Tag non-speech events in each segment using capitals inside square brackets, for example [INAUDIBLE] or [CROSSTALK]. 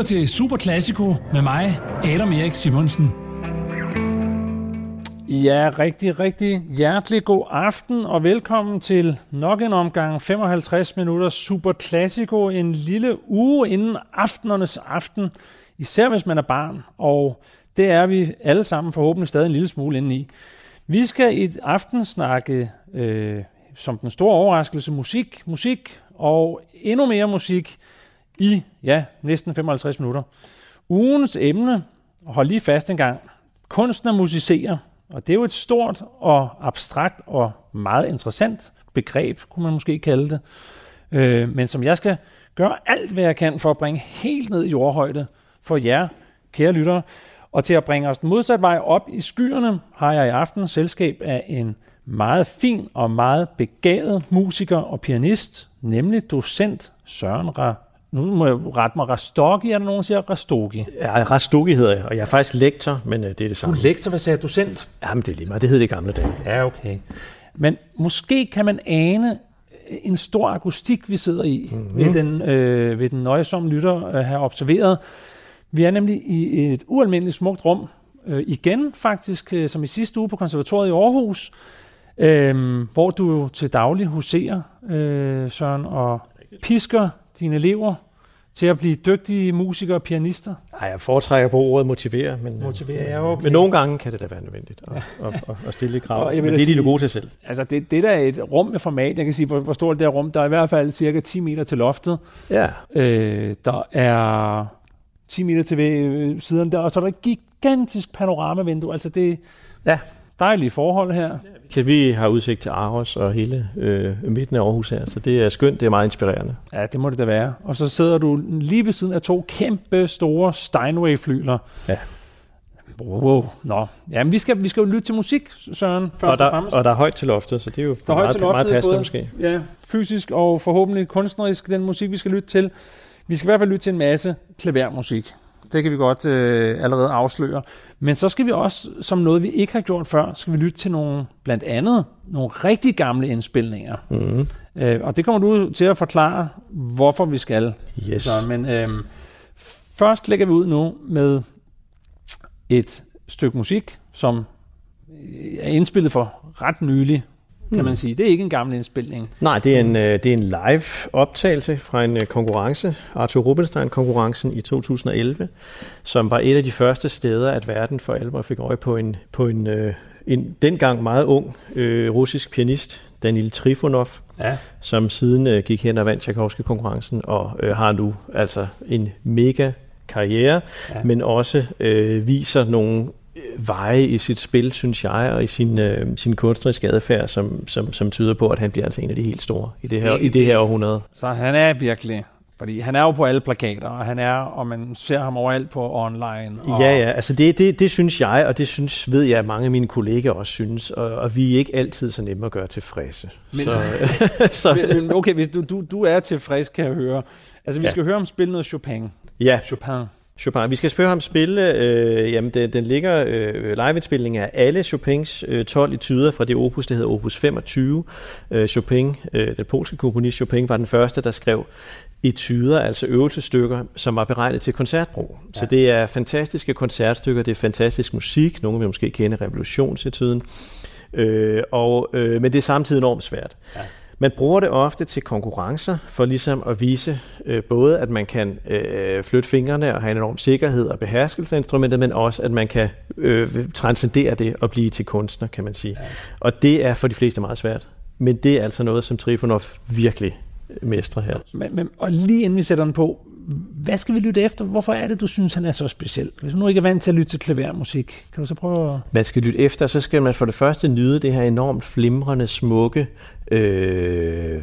lytter til Super Classico med mig, Adam Erik Simonsen. Ja, rigtig, rigtig hjertelig god aften og velkommen til nok en omgang 55 minutter Super Classico. En lille uge inden aftenernes aften, især hvis man er barn, og det er vi alle sammen forhåbentlig stadig en lille smule inde i. Vi skal i aften snakke øh, som den store overraskelse musik, musik og endnu mere musik i ja, næsten 55 minutter. Ugens emne, hold lige fast en gang, kunsten at musicere. Og det er jo et stort og abstrakt og meget interessant begreb, kunne man måske kalde det. Øh, men som jeg skal gøre alt, hvad jeg kan for at bringe helt ned i jordhøjde for jer, kære lyttere. Og til at bringe os den modsatte vej op i skyerne, har jeg i aften selskab af en meget fin og meget begavet musiker og pianist, nemlig docent Søren Ra nu må jeg rette mig, Rastogi, er der nogen, der siger Rastogi? Ja, Rastogi hedder jeg, og jeg er faktisk lektor, men øh, det er det samme. Du er lektor, hvad sagde jeg, docent? Jamen, det er lige meget, det hed det gamle dage. Ja, okay. Men måske kan man ane en stor akustik, vi sidder i, mm-hmm. ved den, øh, ved den nøjesomme lytter øh, have observeret. Vi er nemlig i et ualmindeligt smukt rum, øh, igen faktisk, øh, som i sidste uge på konservatoriet i Aarhus, øh, hvor du til daglig huserer, øh, Søren, og pisker dine elever til at blive dygtige musikere og pianister? Nej, jeg foretrækker på ordet motivere, men, øh, motivere, ja, okay. men nogle gange kan det da være nødvendigt at, at, at, at stille krav. [LAUGHS] og jeg men det er de gode til selv. Altså, det, det der er et rum med format. Jeg kan sige, hvor, hvor stort det er rum. Der er i hvert fald cirka 10 meter til loftet. Ja. Øh, der er 10 meter til siden der, og så er der et gigantisk panoramavindue. Altså, det, ja dejlige forhold her. Ja, vi har udsigt til Aarhus og hele øh, midten af Aarhus her, så det er skønt, det er meget inspirerende. Ja, det må det da være. Og så sidder du lige ved siden af to kæmpe store Steinway-flyler. Ja. Wow, nå. Jamen, vi skal, vi skal jo lytte til musik, Søren, først og, der, og fremmest. Og der er højt til loftet, så det er jo der er meget, til loftet, meget passende både, måske. Ja, fysisk og forhåbentlig kunstnerisk, den musik, vi skal lytte til. Vi skal i hvert fald lytte til en masse klavermusik. Det kan vi godt øh, allerede afsløre. Men så skal vi også, som noget vi ikke har gjort før, skal vi lytte til nogle, blandt andet, nogle rigtig gamle indspilninger. Mm. Øh, og det kommer du til at forklare, hvorfor vi skal. Yes. Så, men øh, først lægger vi ud nu med et stykke musik, som er indspillet for ret nylig, kan hmm. man sige. Det er ikke en gammel indspilning. Nej, det er en, øh, det er en live optagelse fra en øh, konkurrence, Arthur Rubinstein-konkurrencen i 2011, som var et af de første steder, at verden for alvor fik øje på en, på en, øh, en dengang meget ung øh, russisk pianist, Danil Trifonov, ja. som siden øh, gik hen og vandt Tchaikovsky-konkurrencen og øh, har nu altså en mega karriere, ja. men også øh, viser nogle veje i sit spil, synes jeg, og i sin, øh, sin kunstneriske adfærd, som, som, som tyder på, at han bliver altså en af de helt store i det her, i det her århundrede. Så han er virkelig fordi han er jo på alle plakater, og han er, og man ser ham overalt på online. Og ja, ja, altså det, det, det synes jeg, og det synes, ved jeg, at mange af mine kollegaer også synes, og, og vi er ikke altid så nemme at gøre tilfredse. Men, så, [LAUGHS] så. men okay, hvis du, du, du er tilfreds, kan jeg høre. Altså vi ja. skal høre ham spille noget Chopin. Ja. Chopin. Chopin. Vi skal spørge ham spille, øh, jamen den, den ligger øh, liveindspilling af alle Chopins øh, 12 etuder fra det opus, der hedder opus 25. Øh, Chopin, øh, den polske komponist Chopin, var den første, der skrev etuder, altså øvelsestykker, som var beregnet til koncertbrug. Ja. Så det er fantastiske koncertstykker, det er fantastisk musik, nogle vil måske kende revolutionsetuden, øh, og, øh, men det er samtidig enormt svært. Ja. Man bruger det ofte til konkurrencer, for ligesom at vise øh, både, at man kan øh, flytte fingrene og have en enorm sikkerhed og beherskelse af instrumentet, men også, at man kan øh, transcendere det og blive til kunstner, kan man sige. Ja. Og det er for de fleste meget svært. Men det er altså noget, som Trifonov virkelig mestrer her. Men, men, og lige inden vi sætter den på, hvad skal vi lytte efter? Hvorfor er det, du synes, han er så speciel? Hvis du nu ikke er vant til at lytte til klavermusik, kan du så prøve at... Man skal lytte efter, så skal man for det første nyde det her enormt flimrende, smukke øh,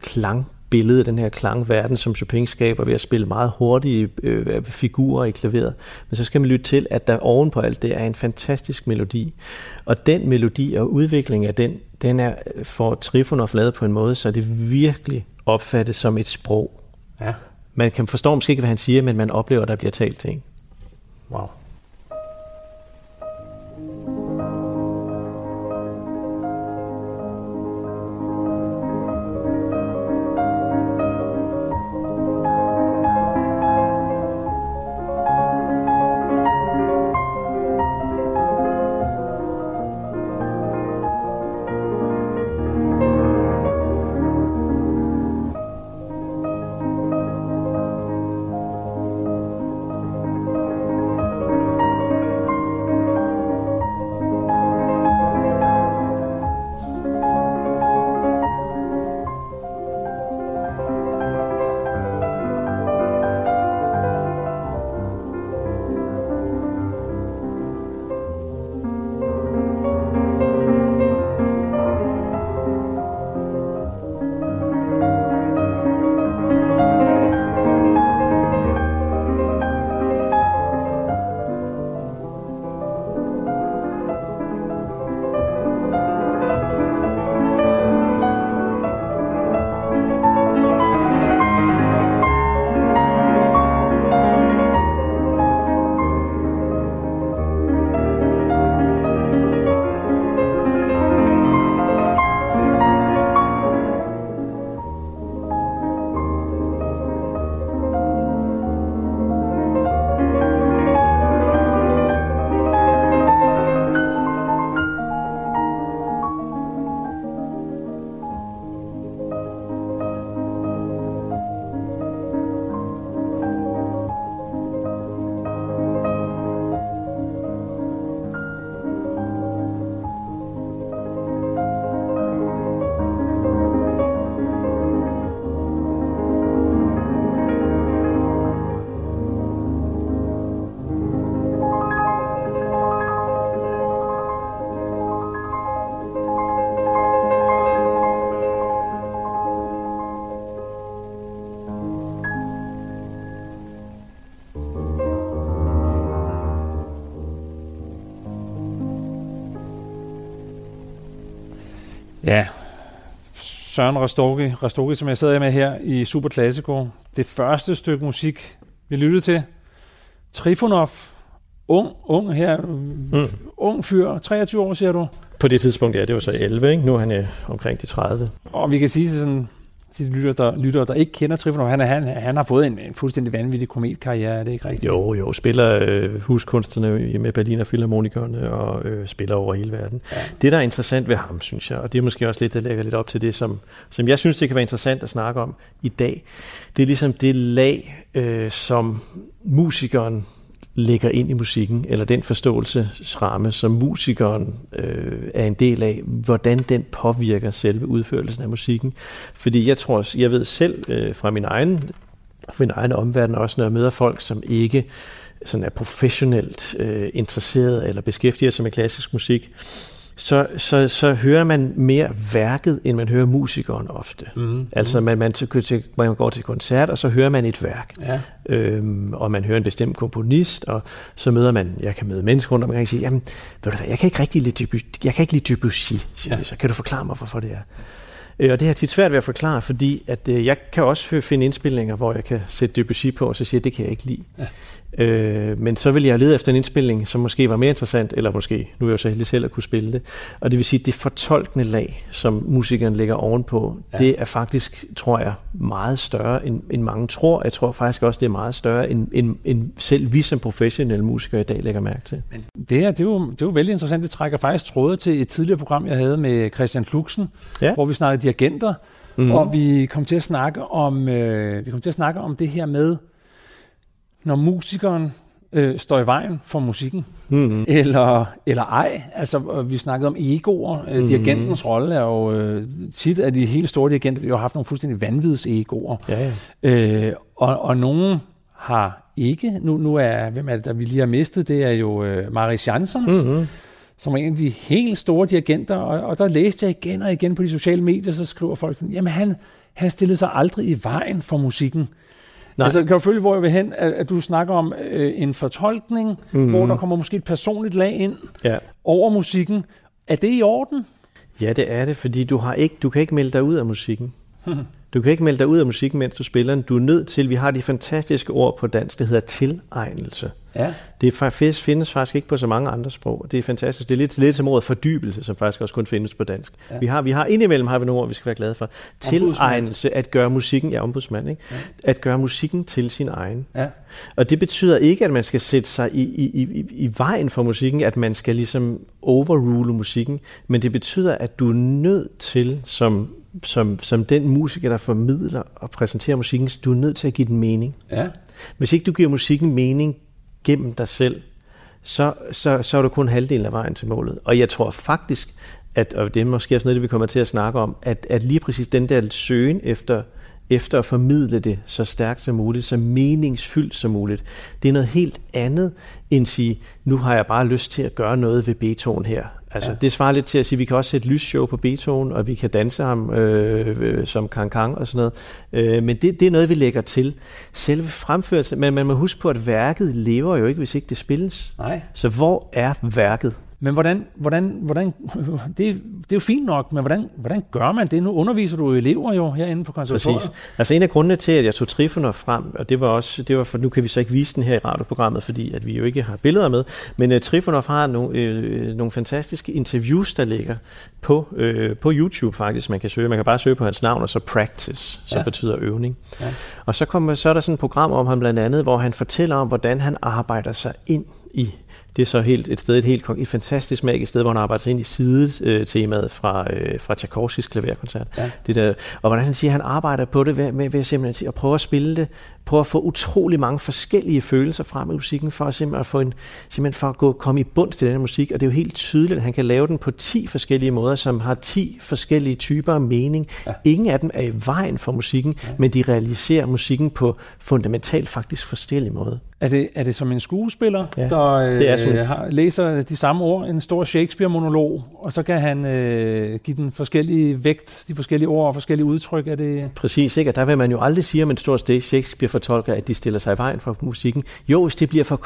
klang billede, den her klangverden, som Chopin skaber ved at spille meget hurtige øh, figurer i klaveret. Men så skal man lytte til, at der oven på alt det er en fantastisk melodi. Og den melodi og udviklingen af den, den er for Trifonov lavet på en måde, så det virkelig opfattes som et sprog. Ja. Man kan forstå måske ikke, hvad han siger, men man oplever, at der bliver talt ting. Wow. Ja, Søren Rastogi, Rastogi, som jeg sidder med her i Super Classico. Det første stykke musik, vi lyttede til. Trifonov, ung, ung her, mm. ung fyr, 23 år, siger du? På det tidspunkt, ja, det var så 11, ikke? Nu er han øh, omkring de 30. Og vi kan sige sådan, til de lytter, der, lytter, der ikke kender Trifonov, han, han, han har fået en, en fuldstændig vanvittig kometkarriere, er det ikke rigtigt? Jo, jo, spiller øh, huskunstnerne med Berliner Philharmonikerne og øh, spiller over hele verden. Ja. Det, der er interessant ved ham, synes jeg, og det er måske også lidt, der lægger lidt op til det, som, som jeg synes, det kan være interessant at snakke om i dag, det er ligesom det lag, øh, som musikeren lægger ind i musikken, eller den forståelsesramme, som musikeren øh, er en del af, hvordan den påvirker selve udførelsen af musikken. Fordi jeg tror, jeg ved selv øh, fra min egen, fra min egen omverden også, når jeg møder folk, som ikke sådan er professionelt øh, interesseret eller beskæftiger sig med klassisk musik, så, så, så hører man mere værket, end man hører musikeren ofte. Mm, altså man, man, til, man går til koncert, og så hører man et værk. Ja. Øhm, og man hører en bestemt komponist, og så møder man, jeg kan møde mennesker rundt omkring og sige, jamen, ved du hvad, jeg kan ikke rigtig lide Debussy, jeg kan ikke lide Debussy, siger ja. så. Kan du forklare mig, hvorfor det er? Øh, og det har tit svært ved at forklare, fordi at, øh, jeg kan også finde indspilninger, hvor jeg kan sætte Debussy på, og så siger, det kan jeg ikke lide. Ja. Øh, men så vil jeg lede efter en indspilning, som måske var mere interessant, eller måske, nu er jeg jo så heldig selv at kunne spille det. Og det vil sige, at det fortolkende lag, som musikeren lægger ovenpå, ja. det er faktisk, tror jeg, meget større, end, end mange tror. Jeg tror faktisk også, det er meget større, end, end, end selv vi som professionelle musikere i dag lægger mærke til. Men det, er, det, er jo, det er jo vældig interessant. Det trækker faktisk tråde til et tidligere program, jeg havde med Christian Fluxen, ja. hvor vi snakkede dirigenter, mm. og vi kom til at snakke om, øh, vi kom til at snakke om det her med, når musikeren øh, står i vejen for musikken, mm-hmm. eller, eller ej. Altså, vi snakkede om egoer. Mm-hmm. Dirigentens rolle er jo øh, tit, at de helt store dirigenter jo har haft nogle fuldstændig vanvids egoer. Ja, ja. Øh, og, og nogen har ikke. Nu, nu er, hvem er det, der vi lige har mistet? Det er jo øh, Maris Jansons, mm-hmm. som er en af de helt store dirigenter. Og, og der læste jeg igen og igen på de sociale medier, så skriver folk sådan, jamen han, han stillede sig aldrig i vejen for musikken. Nej. Altså, kan du følge, hvor jeg vil hen, at, at du snakker om øh, en fortolkning, mm-hmm. hvor der kommer måske et personligt lag ind ja. over musikken. Er det i orden? Ja, det er det, fordi du, har ikke, du kan ikke melde dig ud af musikken. [LAUGHS] Du kan ikke melde dig ud af musikken, mens du spiller den. Du er nødt til, vi har de fantastiske ord på dansk, det hedder tilegnelse. Ja. Det faktisk, findes faktisk ikke på så mange andre sprog. Det er fantastisk. Det er lidt, lidt som ordet fordybelse, som faktisk også kun findes på dansk. Ja. Vi, har, vi har indimellem har vi nogle ord, vi skal være glade for. Tilegnelse, at gøre musikken, ja, ombudsmand, ikke? Ja. at gøre musikken til sin egen. Ja. Og det betyder ikke, at man skal sætte sig i, i, i, i vejen for musikken, at man skal ligesom overrule musikken, men det betyder, at du er nødt til, som som, som den musiker, der formidler og præsenterer musikken, du er nødt til at give den mening. Ja. Hvis ikke du giver musikken mening gennem dig selv, så, så, så er du kun halvdelen af vejen til målet. Og jeg tror faktisk, at, og det er måske også noget, vi kommer til at snakke om, at, at lige præcis den der søgen efter, efter at formidle det så stærkt som muligt, så meningsfyldt som muligt, det er noget helt andet end at sige, nu har jeg bare lyst til at gøre noget ved Beethoven her. Altså, ja. det svarer lidt til at sige, at vi kan også sætte lysshow på Beethoven, og vi kan danse ham øh, øh, som Kang Kang og sådan noget. Øh, men det, det er noget, vi lægger til. Selve fremførelsen, men man må huske på, at værket lever jo ikke, hvis ikke det spilles. Nej. Så hvor er værket? Men hvordan, hvordan, hvordan [LAUGHS] det, det er jo fint nok, men hvordan, hvordan gør man det? Nu underviser du elever jo herinde på konservatoriet. Præcis. Altså en af grundene til, at jeg tog Trifoner frem, og det var også, det var for, nu kan vi så ikke vise den her i radioprogrammet, fordi at vi jo ikke har billeder med, men uh, Trifonov har nogle, uh, nogle fantastiske interviews, der ligger på, uh, på YouTube faktisk. Man kan søge, man kan bare søge på hans navn, og så practice, som ja. betyder øvning. Ja. Og så, kommer, så er der sådan et program om ham blandt andet, hvor han fortæller om, hvordan han arbejder sig ind i det er så helt et sted, et helt et fantastisk magisk sted, hvor han arbejder sig ind i sidetemaet fra, øh, fra Tchaikovskis klaverkoncert. Ja. Det der, og hvordan han siger, at han arbejder på det ved, med, ved simpelthen at prøve at spille det, prøve at få utrolig mange forskellige følelser frem i musikken, for at simpelthen, at få en, simpelthen for at gå, komme i bund til den musik. Og det er jo helt tydeligt, at han kan lave den på 10 forskellige måder, som har 10 forskellige typer af mening. Ja. Ingen af dem er i vejen for musikken, ja. men de realiserer musikken på fundamentalt faktisk forskellige måder. Er det, er det som en skuespiller, Ja, der øh, det er sådan. har, læser de samme ord, en stor Shakespeare-monolog, og så kan han øh, give den forskellige vægt, de forskellige ord og forskellige udtryk? Er det, Præcis, ikke? Og der vil man jo aldrig sige om en stor stage Shakespeare-fortolker, at de stiller sig i vejen for musikken. Jo, hvis det bliver for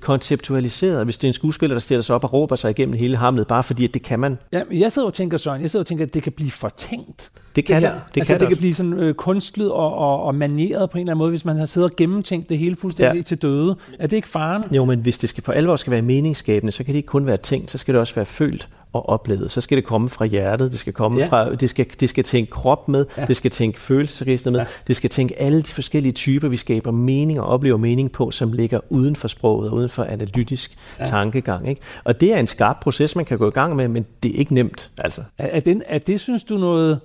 konceptualiseret, hvis det er en skuespiller, der stiller sig op og råber sig igennem hele hamlet, bare fordi, at det kan man. ja, jeg sidder og tænker, Søren, jeg sidder og tænker, at det kan blive fortænkt. Det kan her. det. Det altså, kan det det kan blive sådan øh, kunstlet og, og, og maneret på en eller anden måde, hvis man har siddet og gennemtænkt det hele fuldstændig. Ja. til døde. Er det ikke faren? Jo, men hvis det skal for alvor skal være meningsskabende, så kan det ikke kun være tænkt, så skal det også være følt og oplevet. Så skal det komme fra hjertet, det skal komme Ja. fra, det skal, det skal tænke krop med, Ja. det skal tænke følelsesregister med, Ja. det skal tænke alle de forskellige typer, vi skaber mening og oplever mening på, som ligger uden for sproget og uden for analytisk Ja. tankegang. Ikke? Og det er en skarp proces, man kan gå i gang med, men det er ikke nemt. Altså. Er, er, den, er det, synes du, noget...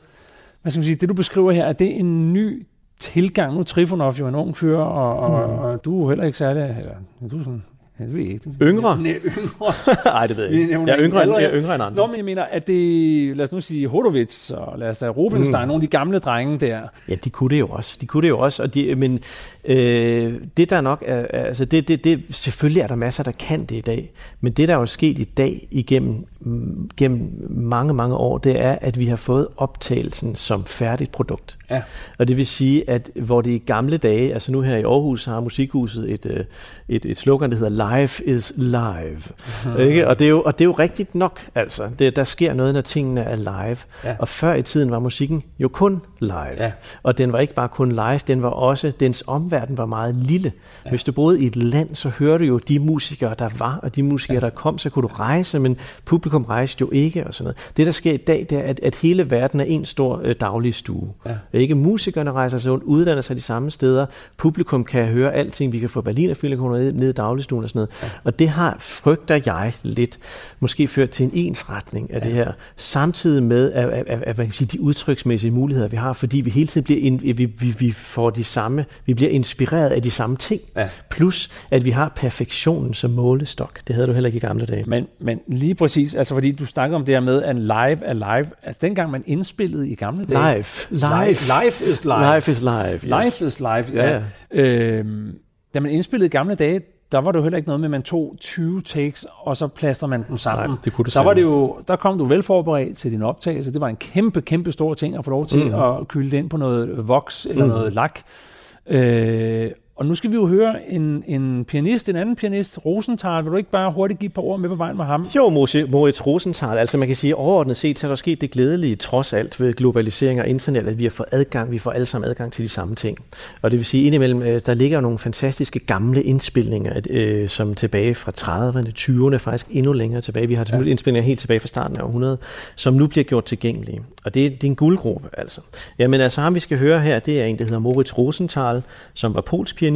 Hvad skal man sige, det du beskriver her, er det en ny tilgang? Nu Trifonov jo en ung fyr, og, og, Hmm. og du er jo heller ikke særlig... Eller, du er sådan... Jeg ved ikke. Yngre? Nej, yngre. Nej, det ved jeg ikke. [LAUGHS] Jeg er yngre, end, jeg er yngre end andre. Nå, men jeg mener, at det, lad os nu sige Hodovits, og lad os sige Rubinstein, mm. nogle af de gamle drenge der. Ja, de kunne det jo også. De kunne det jo også. Og de, men øh, det der nok er, er- altså det, det, det, selvfølgelig er der masser, der kan det i dag. Men det, der er jo sket i dag igennem mm, gennem mange, mange år, det er, at vi har fået optagelsen som færdigt produkt. Ja. Og det vil sige, at hvor det i gamle dage, altså nu her i Aarhus, har Musikhuset et, øh, et, et slogan, der hedder Life is live. Ikke? Og, det er jo, og det er jo rigtigt nok, altså. Det, der sker noget, når tingene er live. Ja. Og før i tiden var musikken jo kun live. Ja. Og den var ikke bare kun live, den var også, dens omverden var meget lille. Ja. Hvis du boede i et land, så hørte du jo de musikere, der var, og de musikere, ja. der kom, så kunne du rejse, men publikum rejste jo ikke og sådan noget. Det, der sker i dag, det er, at, at hele verden er en stor øh, daglig stue. Ja. Ikke musikerne rejser sig rundt, uddanner sig de samme steder, publikum kan høre alting, vi kan få Berliner Philharmoner ned, ned i dagligstuen og sådan noget. Ja. Og det har, frygter jeg lidt, måske ført til en ensretning af ja. det her, samtidig med at, at, at, at, hvad kan man sige, de udtryksmæssige muligheder, vi har, fordi vi hele tiden bliver, in, vi, vi, vi får de samme, vi bliver inspireret af de samme ting, Ja. plus at vi har perfektionen som målestok. Det havde du heller ikke i gamle dage. Men, men lige præcis, altså fordi du snakker om det her med, at live er live, at dengang man indspillede i gamle dage. Live. Live. Life is live. Life is live. Yes. Life is live, ja. Ja, Øhm, da man indspillede i gamle dage, der var det jo heller ikke noget med, at man tog 20 takes, og så plaster man dem sammen. Nej, det kunne du der, var det jo, der kom du velforberedt til din optagelse. Det var en kæmpe, kæmpe stor ting at få lov til mm. at kylde det ind på noget voks eller mm. noget lak. Øh, og nu skal vi jo høre en, en pianist, en anden pianist, Rosenthal. Vil du ikke bare hurtigt give et par ord med på vejen med ham? Jo, Moritz Rosenthal, altså man kan sige overordnet set, så er der sket det glædelige trods alt ved globalisering og internet, at vi har fået adgang, vi får alle sammen adgang til de samme ting. Og det vil sige, indimellem, øh, der ligger nogle fantastiske gamle indspilninger, øh, som tilbage fra 30'erne, 20'erne, faktisk endnu længere tilbage. Vi har ja. indspilninger helt tilbage fra starten af århundredet, som nu bliver gjort tilgængelige. Og det, er- det er en guldgruppe, altså. Jamen altså, ham vi skal høre her, det er en, der hedder Moritz Rosenthal, som var polsk pianist,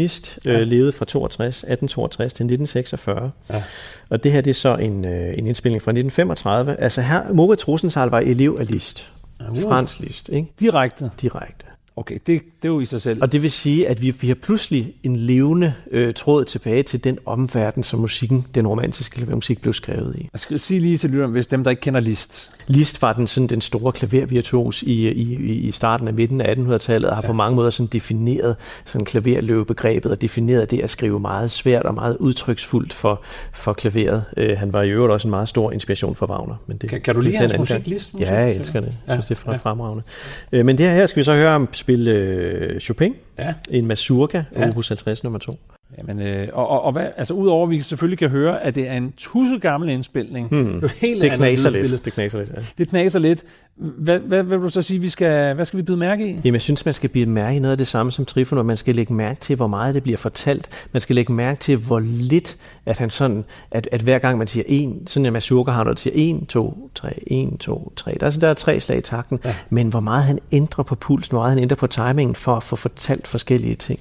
øh, levede fra 62, 1862 til 1946. Ja. Og det her det er så en, øh, en indspilning fra 1935. Altså her, Moritz Rosenthal var elev af Liszt. Uh. Frans Liszt, ikke? Direkte. Direkte. Okay, det, det er jo i sig selv. Og det vil sige, at vi, vi har pludselig en levende øh, tråd tilbage til den omverden, som musikken, den romantiske musik blev skrevet i. Jeg skal sige lige til lytteren, hvis dem, der ikke kender Liszt. Liszt var den, sådan, den store klavervirtuos i, i, i starten af midten af 1800-tallet, og har ja. på mange måder sådan defineret sådan klaverløbebegrebet, og defineret det at skrive meget svært og meget udtryksfuldt for, for klaveret. Øh, han var i øvrigt også en meget stor inspiration for Wagner. Men det, Kan, kan du lide hans musik. Liszt? Ja, jeg elsker det. Jeg synes, Ja, det er ja. fremragende. Øh, Men det her, her skal vi så høre ham spille øh, Chopin, Ja. en mazurka, Ja. opus 50 nummer 2. Jamen, øh, og, og, og hvad, altså udover at vi selvfølgelig kan høre, at det er en tusse gammel indspilning. Hmm. Det, er helt Det knaser lidt. Det knaser lidt, ja. Det knaser lidt. Hvad, hvad, hvad vil du så sige, vi skal, hvad skal vi byde mærke i? Jamen, jeg synes, man skal blive mærke i noget af det samme som Trifonov. Man skal lægge mærke til, hvor meget det bliver fortalt. Man skal lægge mærke til, hvor lidt, at han sådan, at, at hver gang man siger en, sådan en mazurka har, når det siger en, to, tre, en, to, tre. Der er, sådan, der er tre slag i takten. Ja. Men hvor meget han ændrer på pulsen, hvor meget han ændrer på timingen for at få fortalt forskellige ting.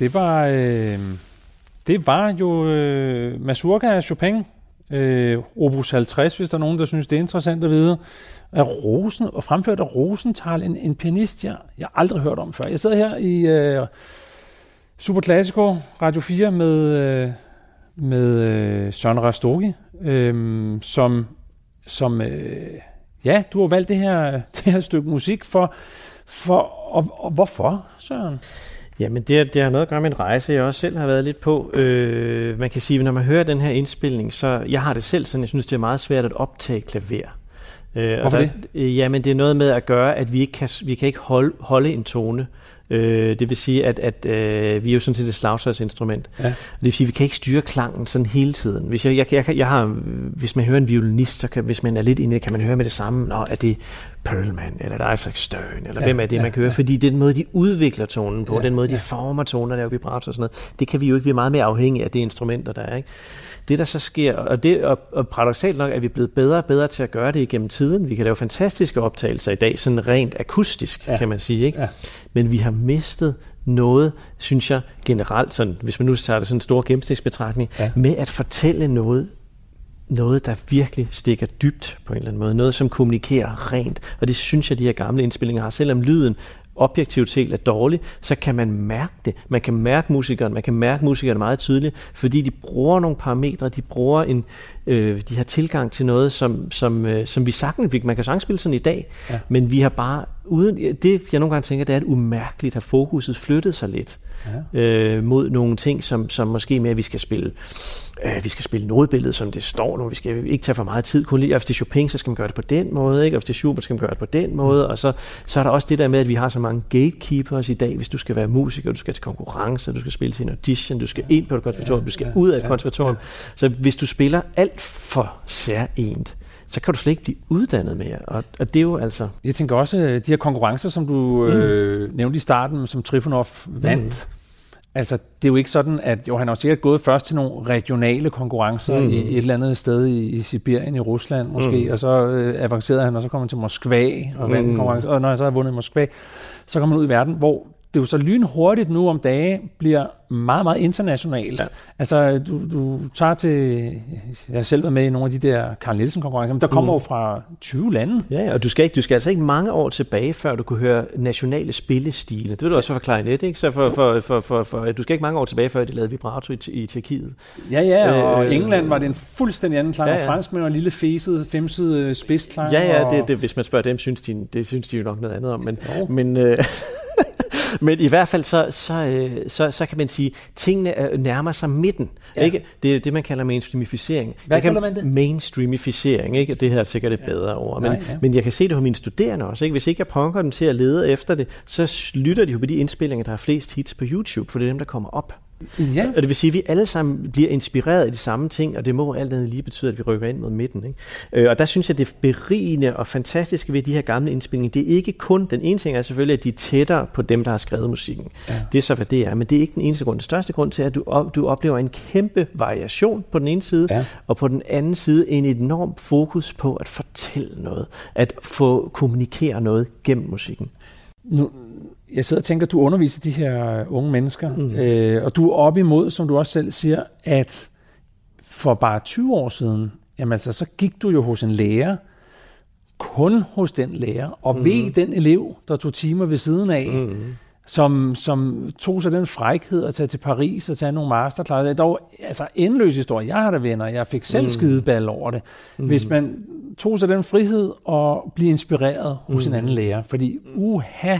Det var, øh, det var jo øh, Mazurka af Chopin, øh, Opus 50, hvis der er nogen, der synes, det er interessant at vide. Af Rosen, og fremført af Rosenthal, en, en pianist, jeg, jeg aldrig hørt om før. Jeg sidder her i øh, Super Classico Radio 4 med, øh, med øh, Søren Rastogi, øh, som, som øh, ja, du har valgt det her, [LAUGHS] det her stykke musik for, for og, og hvorfor, Søren? Jamen, det, det har noget at gøre med en rejse, jeg også selv har været lidt på. Øh, man kan sige, når man hører den her indspilning, så jeg har det selv sådan, jeg synes, det er meget svært at optage klaver. Øh, Hvorfor der, det? Øh, jamen, det er noget med at gøre, at vi ikke kan, vi kan ikke holde, holde en tone. Øh, det vil sige, at, at øh, vi er jo sådan set et slagtøjsinstrument. Ja. Det vil sige, at vi kan ikke styre klangen sådan hele tiden. Hvis, jeg, jeg, jeg, jeg har, hvis man hører en violinist, så kan, hvis man er lidt inde, kan man høre med det samme, Nå, er det Perlman, eller er det Isaac Stern, eller ja, hvem er det, ja, man kan høre? Ja. Fordi den måde, de udvikler tonen på, ja, den måde, de ja. former toner, der er vibrato og sådan noget, det kan vi jo ikke, vi er meget mere afhængige af det instrumenter, der er. Ikke? Det, der så sker, og, det, og, og paradoxalt nok er vi blevet bedre og bedre til at gøre det igennem tiden. Vi kan lave fantastiske optagelser i dag, sådan rent akustisk, ja. kan man sige. Ikke? Ja. Men vi har mistet noget, synes jeg generelt, sådan, hvis man nu tager det sådan en stor gennemsnitsbetragtning, ja. med at fortælle noget noget, der virkelig stikker dybt på en eller anden måde. Noget, som kommunikerer rent. Og det synes jeg, de her gamle indspillinger har. Selvom lyden objektivt set er dårlig, så kan man mærke det. Man kan mærke musikeren, man kan mærke musikeren meget tydeligt, fordi de bruger nogle parametre, de bruger en, øh, de har tilgang til noget, som, som, øh, som vi sagtens, man kan sagtens spille sådan i dag, ja. men vi har bare, uden, det jeg nogle gange tænker, det er, at umærkeligt har fokuset flyttet sig lidt ja. øh, mod nogle ting, som, som måske mere vi skal spille øh, vi skal spille nodebilledet, som det står nu, vi skal ikke tage for meget tid, kun lige, hvis det er Chopin, så skal man gøre det på den måde, ikke? og hvis det er Schubert, så skal man gøre det på den måde, og så, så er der også det der med, at vi har så mange gatekeepers i dag, hvis du skal være musiker, du skal til konkurrence, du skal spille til en audition, du skal ind på et konservatorium, du skal ud af et konservatorium, så hvis du spiller alt for særligt, så kan du slet ikke blive uddannet mere. Og, og det er jo altså... Jeg tænker også, de her konkurrencer, som du mm. øh, nævnte i starten, som Trifonov vandt, mm Altså, det er jo ikke sådan, at jo, han har sikkert gået først til nogle regionale konkurrencer mm. i et eller andet sted i, i Sibirien, i Rusland måske, mm. og så øh, avancerede han, og så kommer han til Moskva og vandt mm. konkurrence, og når han så har vundet i Moskva, så kommer han ud i verden, hvor det jo så lynhurtigt nu om dage bliver meget, meget internationalt. Ja. Altså, du, du tager til... Jeg har selv været med i nogle af de der Carl Nielsen-konkurrencer, men der kommer mm. jo fra 20 lande. Ja, og du skal, ikke, du skal altså ikke mange år tilbage, før du kunne høre nationale spillestile. Det vil du også for klarinet, ikke? Så for, for, for, for, for, du skal ikke mange år tilbage, før de lavede vibrato i, i Tjekkiet. Ja, ja, og øh, England var det en fuldstændig anden klang, ja, ja. og fransk med en lille fæset, femset spidsklang. Ja, ja, det, det, hvis man spørger dem, synes de, det synes de jo nok noget andet om. Men, men, øh, [LAUGHS] Men i hvert fald så, så, øh, så, så kan man sige, at tingene nærmer sig midten. Ja. Ikke? Det er det, man kalder mainstreamificering. Hvad kalder man det? Mainstreamificering. Ikke? Det her er sikkert et ja. bedre ord. Men, Nej, ja. men jeg kan se det på mine studerende også. Ikke? Hvis ikke jeg punker dem til at lede efter det, så lytter de jo på de indspillinger, der har flest hits på YouTube, for det er dem, der kommer op. Ja. Og det vil sige, at vi alle sammen bliver inspireret af de samme ting, og det må alt andet lige betyde, at vi rykker ind mod midten. Ikke? Øh, og der synes jeg, det berigende og fantastiske ved de her gamle indspilninger, det er ikke kun, den ene ting er selvfølgelig, at de er tættere på dem, der har skrevet musikken. Ja. Det er så, hvad det er, men det er ikke den eneste grund. Den største grund til, at du, du oplever en kæmpe variation på den ene side, ja. og på den anden side en enorm fokus på at fortælle noget, at få kommunikere noget gennem musikken. Nu, jeg sidder og tænker, du underviser de her unge mennesker, mm. øh, og du er op imod, som du også selv siger, at for bare 20 år siden, jamen altså, så gik du jo hos en lærer, kun hos den lærer, og mm. ved den elev, der tog timer ved siden af, mm. som, som tog sig den frækhed at tage til Paris og tage nogle masterclasses. Det er dog altså endeløs historie. Jeg har da venner, jeg fik selv mm. skideball over det. Mm. Hvis man tog sig den frihed og blive inspireret hos mm. en anden lærer, fordi uha,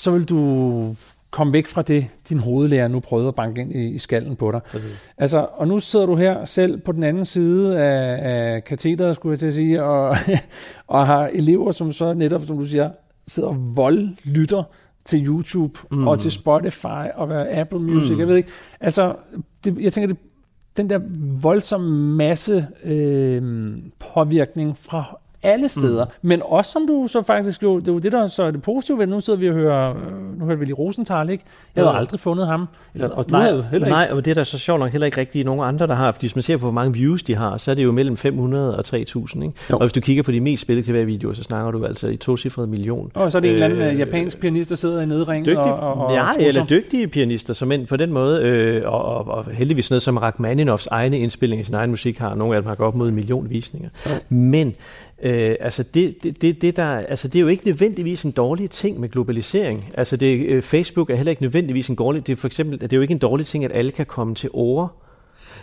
så vil du komme væk fra det, din hovedlærer nu prøvede at banke ind i, i skallen på dig. Præcis. Altså, og nu sidder du her selv på den anden side af, af katedret, skulle jeg til at sige, og, [LAUGHS] og har elever, som så netop, som du siger, sidder og voldlytter til YouTube mm. og til Spotify og Apple Music, mm. jeg ved ikke. Altså, det, jeg tænker, det, den der voldsomme masse øh, påvirkning fra alle steder. Mm. Men også som du så faktisk jo, det er jo det, der så er det positive ved, nu sidder vi og hører, øh, nu hører vi lige Rosenthal, ikke? Jeg havde aldrig fundet ham. Eller, og du nej, havde heller ikke. Nej, og det er der så sjovt nok heller ikke rigtig nogen andre, der har. Fordi hvis man ser på, hvor mange views de har, så er det jo mellem 500 og 3000. Ikke? Og hvis du kigger på de mest spillede TV-videoer, så snakker du altså i to cifrede million. Og så er det øh, en eller anden øh, japansk pianist, der sidder i nedring dygtig, og, og, og ja, trusser. eller dygtige pianister, som end på den måde, øh, og, og, og heldigvis noget som Rachmaninoffs egne indspillinger i sin egen musik har, nogle af dem har gået op mod en million visninger. Jo. Men Øh, altså det, det, det, det, der, altså det er jo ikke nødvendigvis en dårlig ting med globalisering. Altså det, øh, Facebook er heller ikke nødvendigvis en dårlig det er for eksempel det er jo ikke en dårlig ting, at alle kan komme til ord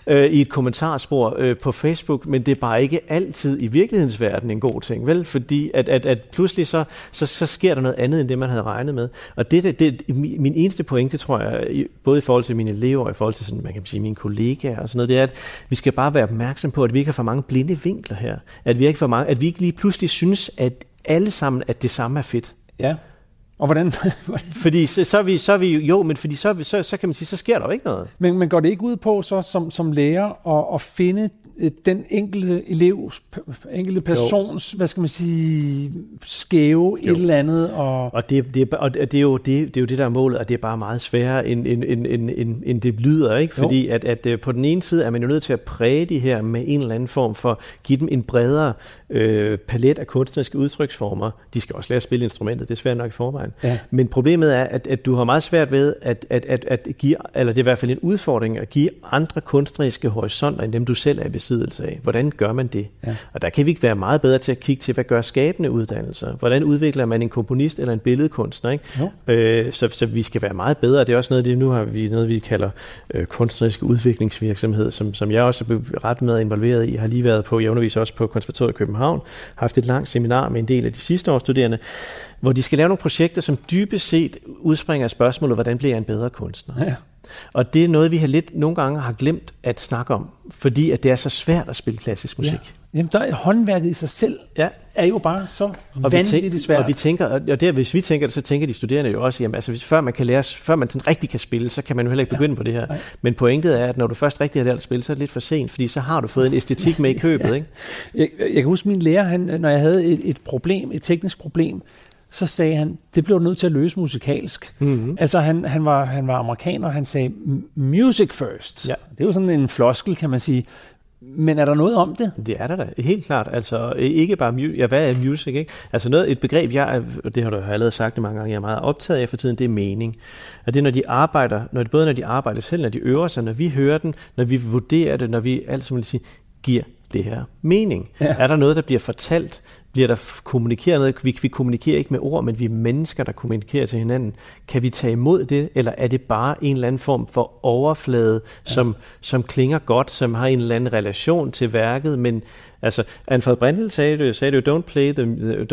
øh, i et kommentarspor øh, på Facebook, men det er bare ikke altid i virkelighedens verden en god ting, vel? Fordi at, at, at pludselig så, så, så sker der noget andet, end det man havde regnet med. Og det, det, det min eneste pointe, tror jeg, både i forhold til mine elever og i forhold til sådan, man kan sige, mine kollegaer og sådan noget, det er, at vi skal bare være opmærksom på, at vi ikke har for mange blinde vinkler her. At vi ikke, for mange, at vi ikke lige pludselig synes, at alle sammen, at det samme er fedt. Ja. Og hvordan, [LAUGHS] Fordi så, så, er vi, så er vi jo, men fordi så, så, så kan man sige, så sker der jo ikke noget. men, men går det ikke ud på så som, som lærer at, at finde den enkelte elevs, enkelte persons, hvad skal man sige, skæve Jo. et eller andet, og Og det, det, er- og det, er jo, det, det er jo det, der er målet, og det er bare meget sværere, end, end, end, end, end, end det lyder. ikke? Jo. Fordi at, at øh, på den ene side er man jo nødt til at præge de her med en eller anden form for, give dem en bredere øh, palet af kunstneriske udtryksformer. De skal også lære at spille instrumentet, det er svært nok i forvejen. Ja. Men problemet er, at, at du har meget svært ved at, at, at, at give, eller det er i hvert fald en udfordring, at give andre kunstneriske horisonter, end dem du selv er i besiddelse af. Hvordan gør man det? Ja. Og der kan vi ikke være meget bedre til at kigge til, hvad gør skabende uddannelser? Hvordan udvikler man en komponist eller en billedkunstner? Ikke? Jo. Øh, så, så vi skal være meget bedre. Det er også noget, det nu har vi noget, vi kalder øh, kunstnerisk udviklingsvirksomhed, som, som jeg også er ret med involveret i. Jeg har lige været på, jeg underviser også på Konservatoriet i København, haft et langt seminar med en del af de sidste års studerende, hvor de skal lave nogle projekter, som dybest set udspringer af spørgsmålet, hvordan bliver jeg en bedre kunstner? ja. Og det er noget, vi har lidt nogle gange har glemt at snakke om, fordi at det er så svært at spille klassisk musik. Ja. Jamen, der er håndværket i sig selv Ja. er jo bare så Og vi, vanvittigt tænker, svært. og vi tænker, og der, hvis vi tænker det, så tænker de studerende jo også, jamen altså, hvis, før man kan lære, før man sådan rigtig kan spille, så kan man jo heller ikke begynde ja. på det her. Nej. Men pointet er, at når du først rigtig har lært at spille, så er det lidt for sent, fordi så har du fået en [LAUGHS] æstetik med i købet, ikke? Jeg, jeg kan huske min lærer, han, når jeg havde et, et problem, et teknisk problem, så sagde han, det blev nødt til at løse musikalsk. Mm-hmm. Altså han, han, var, han var amerikaner, han sagde, "M- music first. Ja. Det er jo sådan en floskel, kan man sige. Men er der noget om det? Det er der da, helt klart. Altså ikke bare mu- ja, hvad er music, ikke? Altså noget, et begreb, jeg er, og det har du allerede sagt det mange gange, jeg er meget optaget af for tiden, det er mening. Og det er, når de arbejder, når det, både når de arbejder selv, når de øver sig, når vi hører den, når vi vurderer det, når vi alt som vil sige, giver det her mening. Ja. Er der noget, der bliver fortalt? Bliver der kommunikeret noget? Vi, vi kommunikerer ikke med ord, men vi er mennesker, der kommunikerer til hinanden. Kan vi tage imod det, eller er det bare en eller anden form for overflade, ja. som, som klinger godt, som har en eller anden relation til værket, men altså, Anfred Brindel sagde det, sagde det jo, don't play the,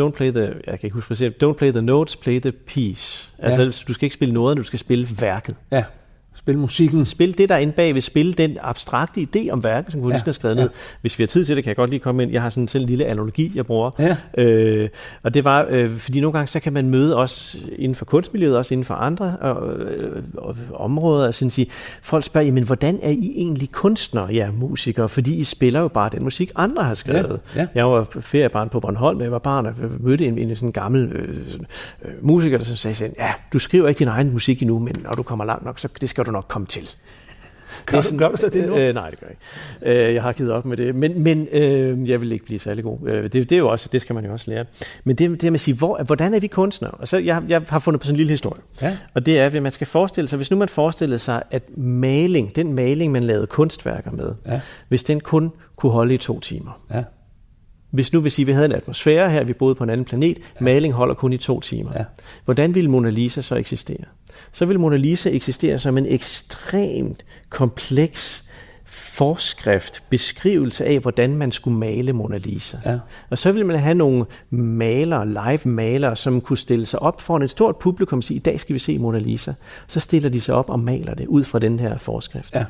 don't play the, jeg kan ikke huske, don't play the notes, play the piece. Altså, ja. du skal ikke spille noget, du skal spille værket. Ja, spil musikken. Spil det der inde bag ved, spil den abstrakte idé om værket, som komponisten Ja, har skrevet ja. ned. Hvis vi har tid til det, kan jeg godt lige komme ind. Jeg har sådan selv en lille analogi, jeg bruger. Ja. Øh, og det var, øh, fordi nogle gange så kan man møde os inden for kunstmiljøet, også inden for andre øh, øh, områder, og sådan sige, folk spørger, jamen hvordan er I egentlig kunstnere, ja, musikere, fordi I spiller jo bare den musik, andre har skrevet. Ja, ja. Jeg var feriebarn på Bornholm, jeg var barn, og mødte en, en sådan gammel øh, sådan, øh, musiker, der sagde sådan, ja, du skriver ikke din egen musik endnu, men når du kommer langt nok, så det skal du nok komme til. Gør, du, gør du så det nu? Øh, nej, det gør jeg ikke. Øh, jeg har givet op med det. Men, men øh, jeg vil ikke blive særlig god. Øh, det, det, er jo også, det skal man jo også lære. Men det, det med at sige, hvor, hvordan er vi kunstnere? Og så, jeg, jeg har fundet på sådan en lille historie. Ja. Og det er, at man skal forestille sig, hvis nu man forestillede sig, at maling, den maling, man lavede kunstværker med, Ja. hvis den kun kunne holde i to timer. Ja. Hvis nu vil sige, at vi havde en atmosfære her, vi boede på en anden planet, ja. maling holder kun i to timer. Ja. Hvordan ville Mona Lisa så eksistere? Så ville Mona Lisa eksistere som en ekstremt kompleks forskrift, beskrivelse af, hvordan man skulle male Mona Lisa. Ja. Og så ville man have nogle malere, live-malere, som kunne stille sig op foran et stort publikum og sige, i dag skal vi se Mona Lisa. Så stiller de sig op og maler det ud fra den her forskrift. Ja.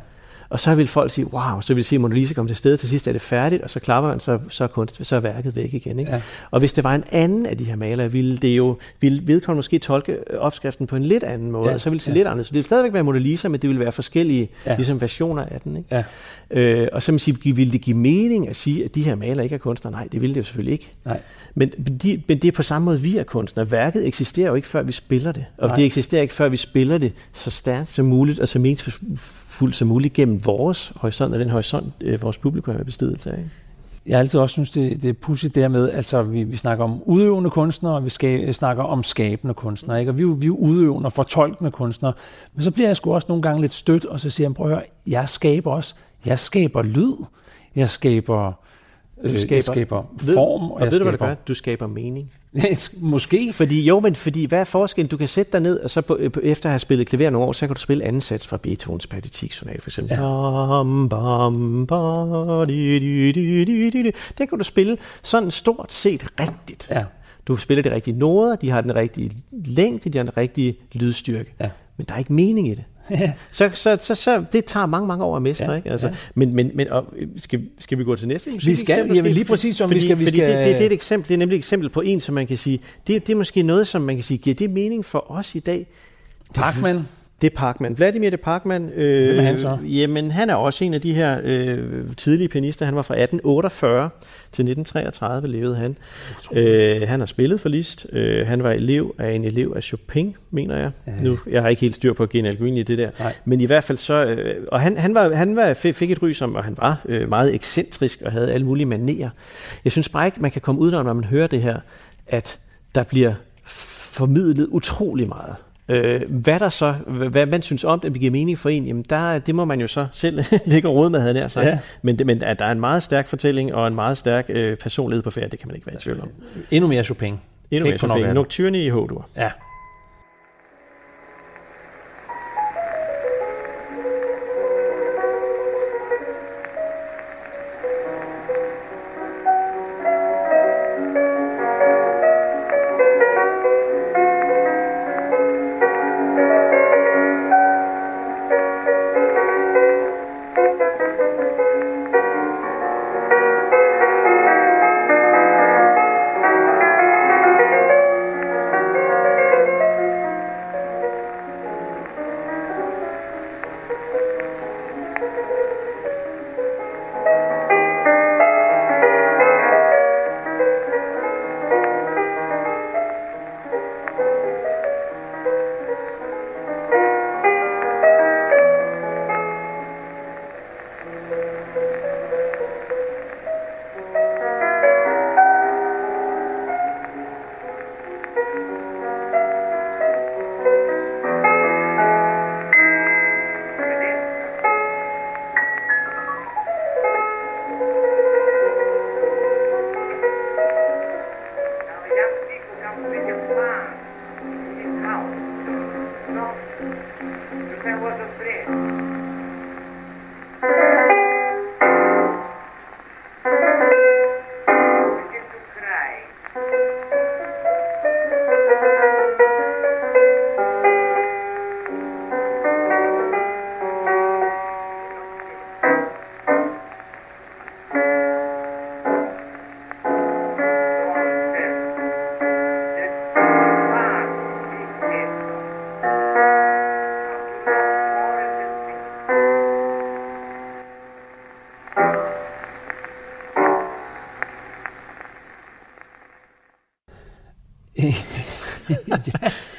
Og så vil folk sige, wow, så vil sige, Mona Lisa komme til stedet, til sidst er det færdigt, og så klapper man, så, så, kunst, så er værket væk igen. Ikke? Ja. Og hvis det var en anden af de her malere, ville det jo, ville vedkommende måske tolke opskriften på en lidt anden måde, Ja. og så ville det se Ja. lidt andet. Så det ville stadigvæk være Mona Lisa, men det ville være forskellige Ja. ligesom versioner af den. Ikke? Ja. Øh, og så man sige, ville det give mening at sige, at de her malere ikke er kunstnere? Nej, det ville det jo selvfølgelig ikke. Nej. Men, men de, men det er på samme måde, vi er kunstnere. Værket eksisterer jo ikke, før vi spiller det. Og Nej. det eksisterer ikke, før vi spiller det så stærkt som muligt, og så meningsfuldt som muligt gennem vores horisont, og den horisont, øh, vores publikum er i af. ikke? Jeg har altid også synes, det, det er pudsigt dermed, altså vi, vi snakker om udøvende kunstnere, og vi skal, øh, snakker om skabende kunstnere, ikke? og vi, er jo- vi er udøvende og fortolkende kunstnere, men så bliver jeg sgu også nogle gange lidt stødt, og så siger jeg, prøv at høre, jeg skaber også, jeg skaber lyd, jeg skaber, øh, jeg skaber- skaber form, Og jeg ved du, hvad det skaber, gør? Du skaber mening. [LAUGHS] Måske, Fordi, jo, men fordi, hvad er forskellen? Du kan sætte dig ned, og så på, på, efter at have spillet klaver nogle år, så kan du spille anden sats fra Beethovens Patetik-sonat, for eksempel. Ja. Bam, bam, ba, di, di, di, di, di, di. Det kan du spille sådan stort set rigtigt. ja, Du spiller de rigtige noder, de har den rigtige længde, de har den rigtige lydstyrke. Ja. Men der er ikke mening i det. Så, så, så, så det tager mange, mange år at mestre, Ja, ikke? Altså, ja. Men, men, men og, skal, skal vi gå til næste? Vi skal- jamen, lige præcis, om vi fordi, skal- vi fordi skal- Det, det, det, er et eksempel, det er nemlig et eksempel på en, som man kan sige, det, det er måske noget, som man kan sige, giver det mening for os i dag? Parkman, Det er Parkman. Vladimir de Parkman. Øh, Hvem er han så? Jamen, han er også en af de her øh, tidlige pianister. Han var fra 1848 til 1933 levede han. Øh, han har spillet for Liszt. Øh, han var elev af en elev af Chopin, mener jeg. Ja. Nu, jeg har ikke helt styr på genealogien i det der. Nej. Men i hvert fald så... Øh, og han, han, var, han var, fik et ry som, og han var øh, meget ekscentrisk og havde alle mulige manerer. Jeg synes bare ikke, man kan komme ud af, når man hører det her, at der bliver formidlet utrolig meget. Øh, hvad der så, hvad man synes om det, giver mening for en, jamen der, det må man jo så selv [LAUGHS] lægge råd med, havde nær sagt. Ja. Men, men at der er en meget stærk fortælling og en meget stærk øh, personlighed på færd, det kan man ikke være i tvivl om. endnu mere Chopin. Endnu mere Chopin. Nocturne i H-dur. Ja.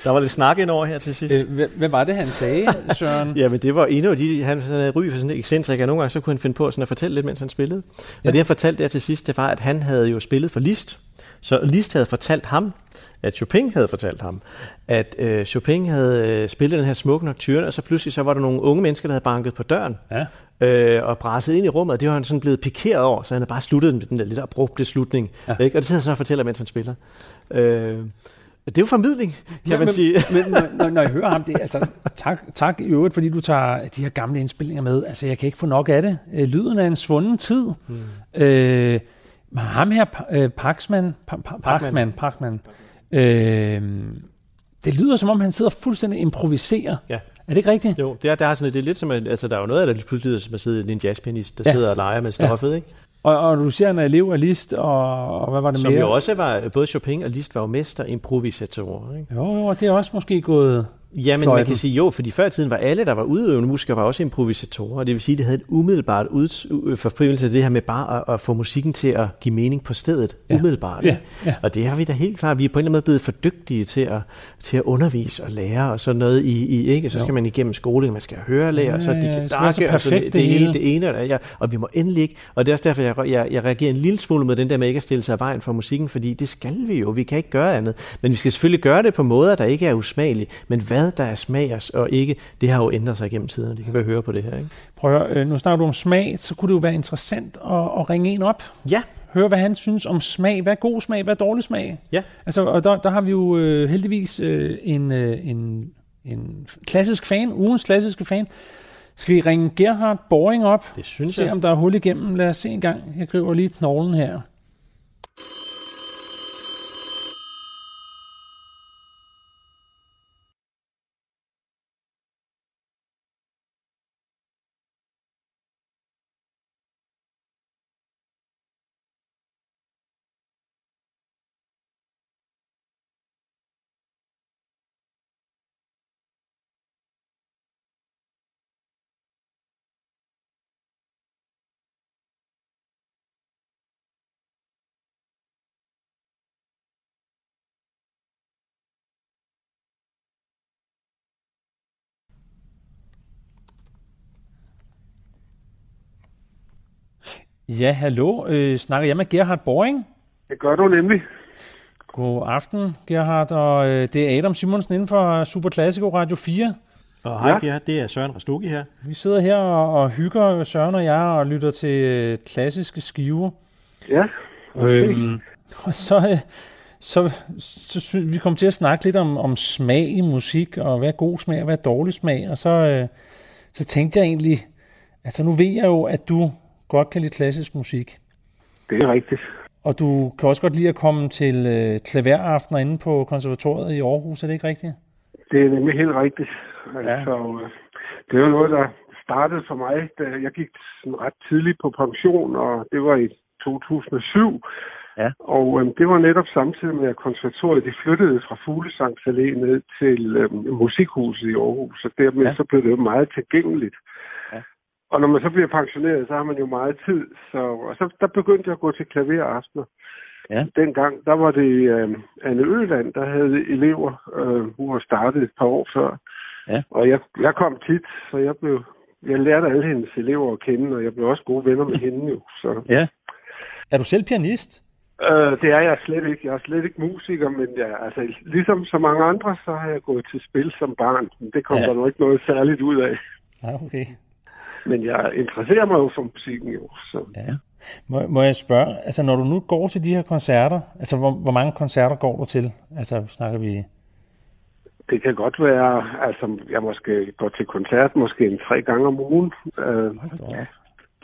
Der var lidt snak ind over her til sidst. Øh, hvad, hvad var det, han sagde, [LAUGHS] Søren? Ja, men det var endnu af de, han sådan havde ry for sådan en ekscentriker, og nogle gange så kunne han finde på sådan at fortælle lidt, mens han spillede. Og Ja. det han fortalte der til sidst, det var, at han havde jo spillet for Liszt, så Liszt havde fortalt ham, at Chopin havde fortalt ham, at øh, Chopin havde øh, spillet den her smukke nocturne, og så pludselig så var der nogle unge mennesker, der havde banket på døren, Ja. øh, og brasset ind i rummet, og det var han sådan blevet pikeret over, så han havde bare sluttet med den der lidt abrupte slutning. Ja. Ikke? Og det sidder han så og fortæller, mens han spiller. Øh, det er jo formidling, kan men, man sige. Men, men når, når, jeg hører ham, det, altså, tak, tak i øvrigt, fordi du tager de her gamle indspilninger med. Altså, jeg kan ikke få nok af det. Øh, lyden af en svunden tid. Mm. Øh, men ham her, øh, Paxman, pa, pa, Parkman, Parkman, øh, det lyder som om, han sidder fuldstændig improviserer. Ja. Er det ikke rigtigt? Jo, det er, der er sådan, det er lidt som, at, altså der er jo noget af det, der pludselig lyder som at sidde en jazzpianist, der Ja. ja. sidder og leger med stoffet, ja. ikke? Og, og du siger, han er Liszt, og, og hvad var det Som mere? jo også var, både Chopin og Liszt var jo mester improvisatorer, ikke? Jo, jo, og det er også måske gået... Ja, men man kan sige jo, fordi før i tiden var alle, der var udøvende musikere, var også improvisatorer. Det vil sige, at det havde et umiddelbart ud, forfølgelse af det her med bare at, at, få musikken til at give mening på stedet. Ja. Ja. Umiddelbart. Ja, ja. Og det har vi da helt klart. Vi er på en eller anden måde blevet for dygtige til at, til at undervise og lære og sådan noget i, i ikke? Så Jo. skal man igennem skoling, man skal høre lære, og så Ja, de ja, det skal være så perfekt, det, det hele. det ene, og, ja, og vi må endelig ikke. Og det er også derfor, jeg, jeg, jeg reagerer en lille smule med den der med ikke at stille sig af vejen for musikken, fordi det skal vi jo. Vi kan ikke gøre andet. Men vi skal selvfølgelig gøre det på måder, der ikke er usmagelige. Men hvad der er smag os og ikke, det har jo ændret sig gennem tiden. Det kan vi høre på det her. Ikke? Prøv at øh, nu snakker du om smag, så kunne det jo være interessant at, at ringe en op. Ja, Høre, hvad han synes om smag. Hvad er god smag, hvad er dårlig smag? Ja. Altså, og der, der har vi jo øh, heldigvis øh, en, øh, en, en klassisk fan, ugens klassiske fan. Skal vi ringe Gerhard Boring op? det synes Se jeg. om der er hul igennem. Lad os se en gang. Jeg griber lige knoglen her. Ja, hallo. Øh, snakker jeg med Gerhard Boring? Det gør du nemlig. God aften, Gerhard. Og øh, det er Adam Simonsen inden for Super Classico Radio 4. Og hej, ja. det er Søren Rastugi her. Vi sidder her og, og hygger, Søren og jeg, og lytter til øh, klassiske skiver. Ja. Okay. Øhm, og så, øh, så, så synes vi kom til at snakke lidt om, om smag i musik, og hvad er god smag, og hvad er dårlig smag. Og så, øh, så tænkte jeg egentlig, altså nu ved jeg jo, at du godt kan lide klassisk musik. Det er rigtigt. Og du kan også godt lide at komme til øh, klaveraftener inde på konservatoriet i Aarhus, er det ikke rigtigt? Det er nemlig helt rigtigt. Ja. Altså, øh, det var noget, der startede for mig, da jeg gik sådan ret tidligt på pension, og det var i 2007. Ja. Og øh, det var netop samtidig med, at konservatoriet de flyttede fra Fuglsangs Allé ned til øh, Musikhuset i Aarhus, og dermed Ja. ja. så blev det jo meget tilgængeligt. Og når man så bliver pensioneret, så har man jo meget tid. Så, og så der begyndte jeg at gå til klaveraftener. Ja. Dengang, der var det øh, Anne Øland, der havde elever. Øh, hun var startet et par år før. Ja. Og jeg, jeg kom tit, så jeg blev jeg lærte alle hendes elever at kende, og jeg blev også gode venner med hende jo. Så, Ja. Er du selv pianist? øh, det er jeg slet ikke. Jeg er slet ikke musiker, men jeg, altså, ligesom så mange andre, så har jeg gået til spil som barn. Men det kom Ja. ja. der nu ikke noget særligt ud af. Ja, okay. Men jeg interesserer mig jo for musikken jo. Så. Ja. Må, må jeg spørge, altså når du nu går til de her koncerter, altså hvor, hvor mange koncerter går du til? Altså snakker vi... Det kan godt være, altså jeg måske går til koncert måske en tre gange om ugen. Øh.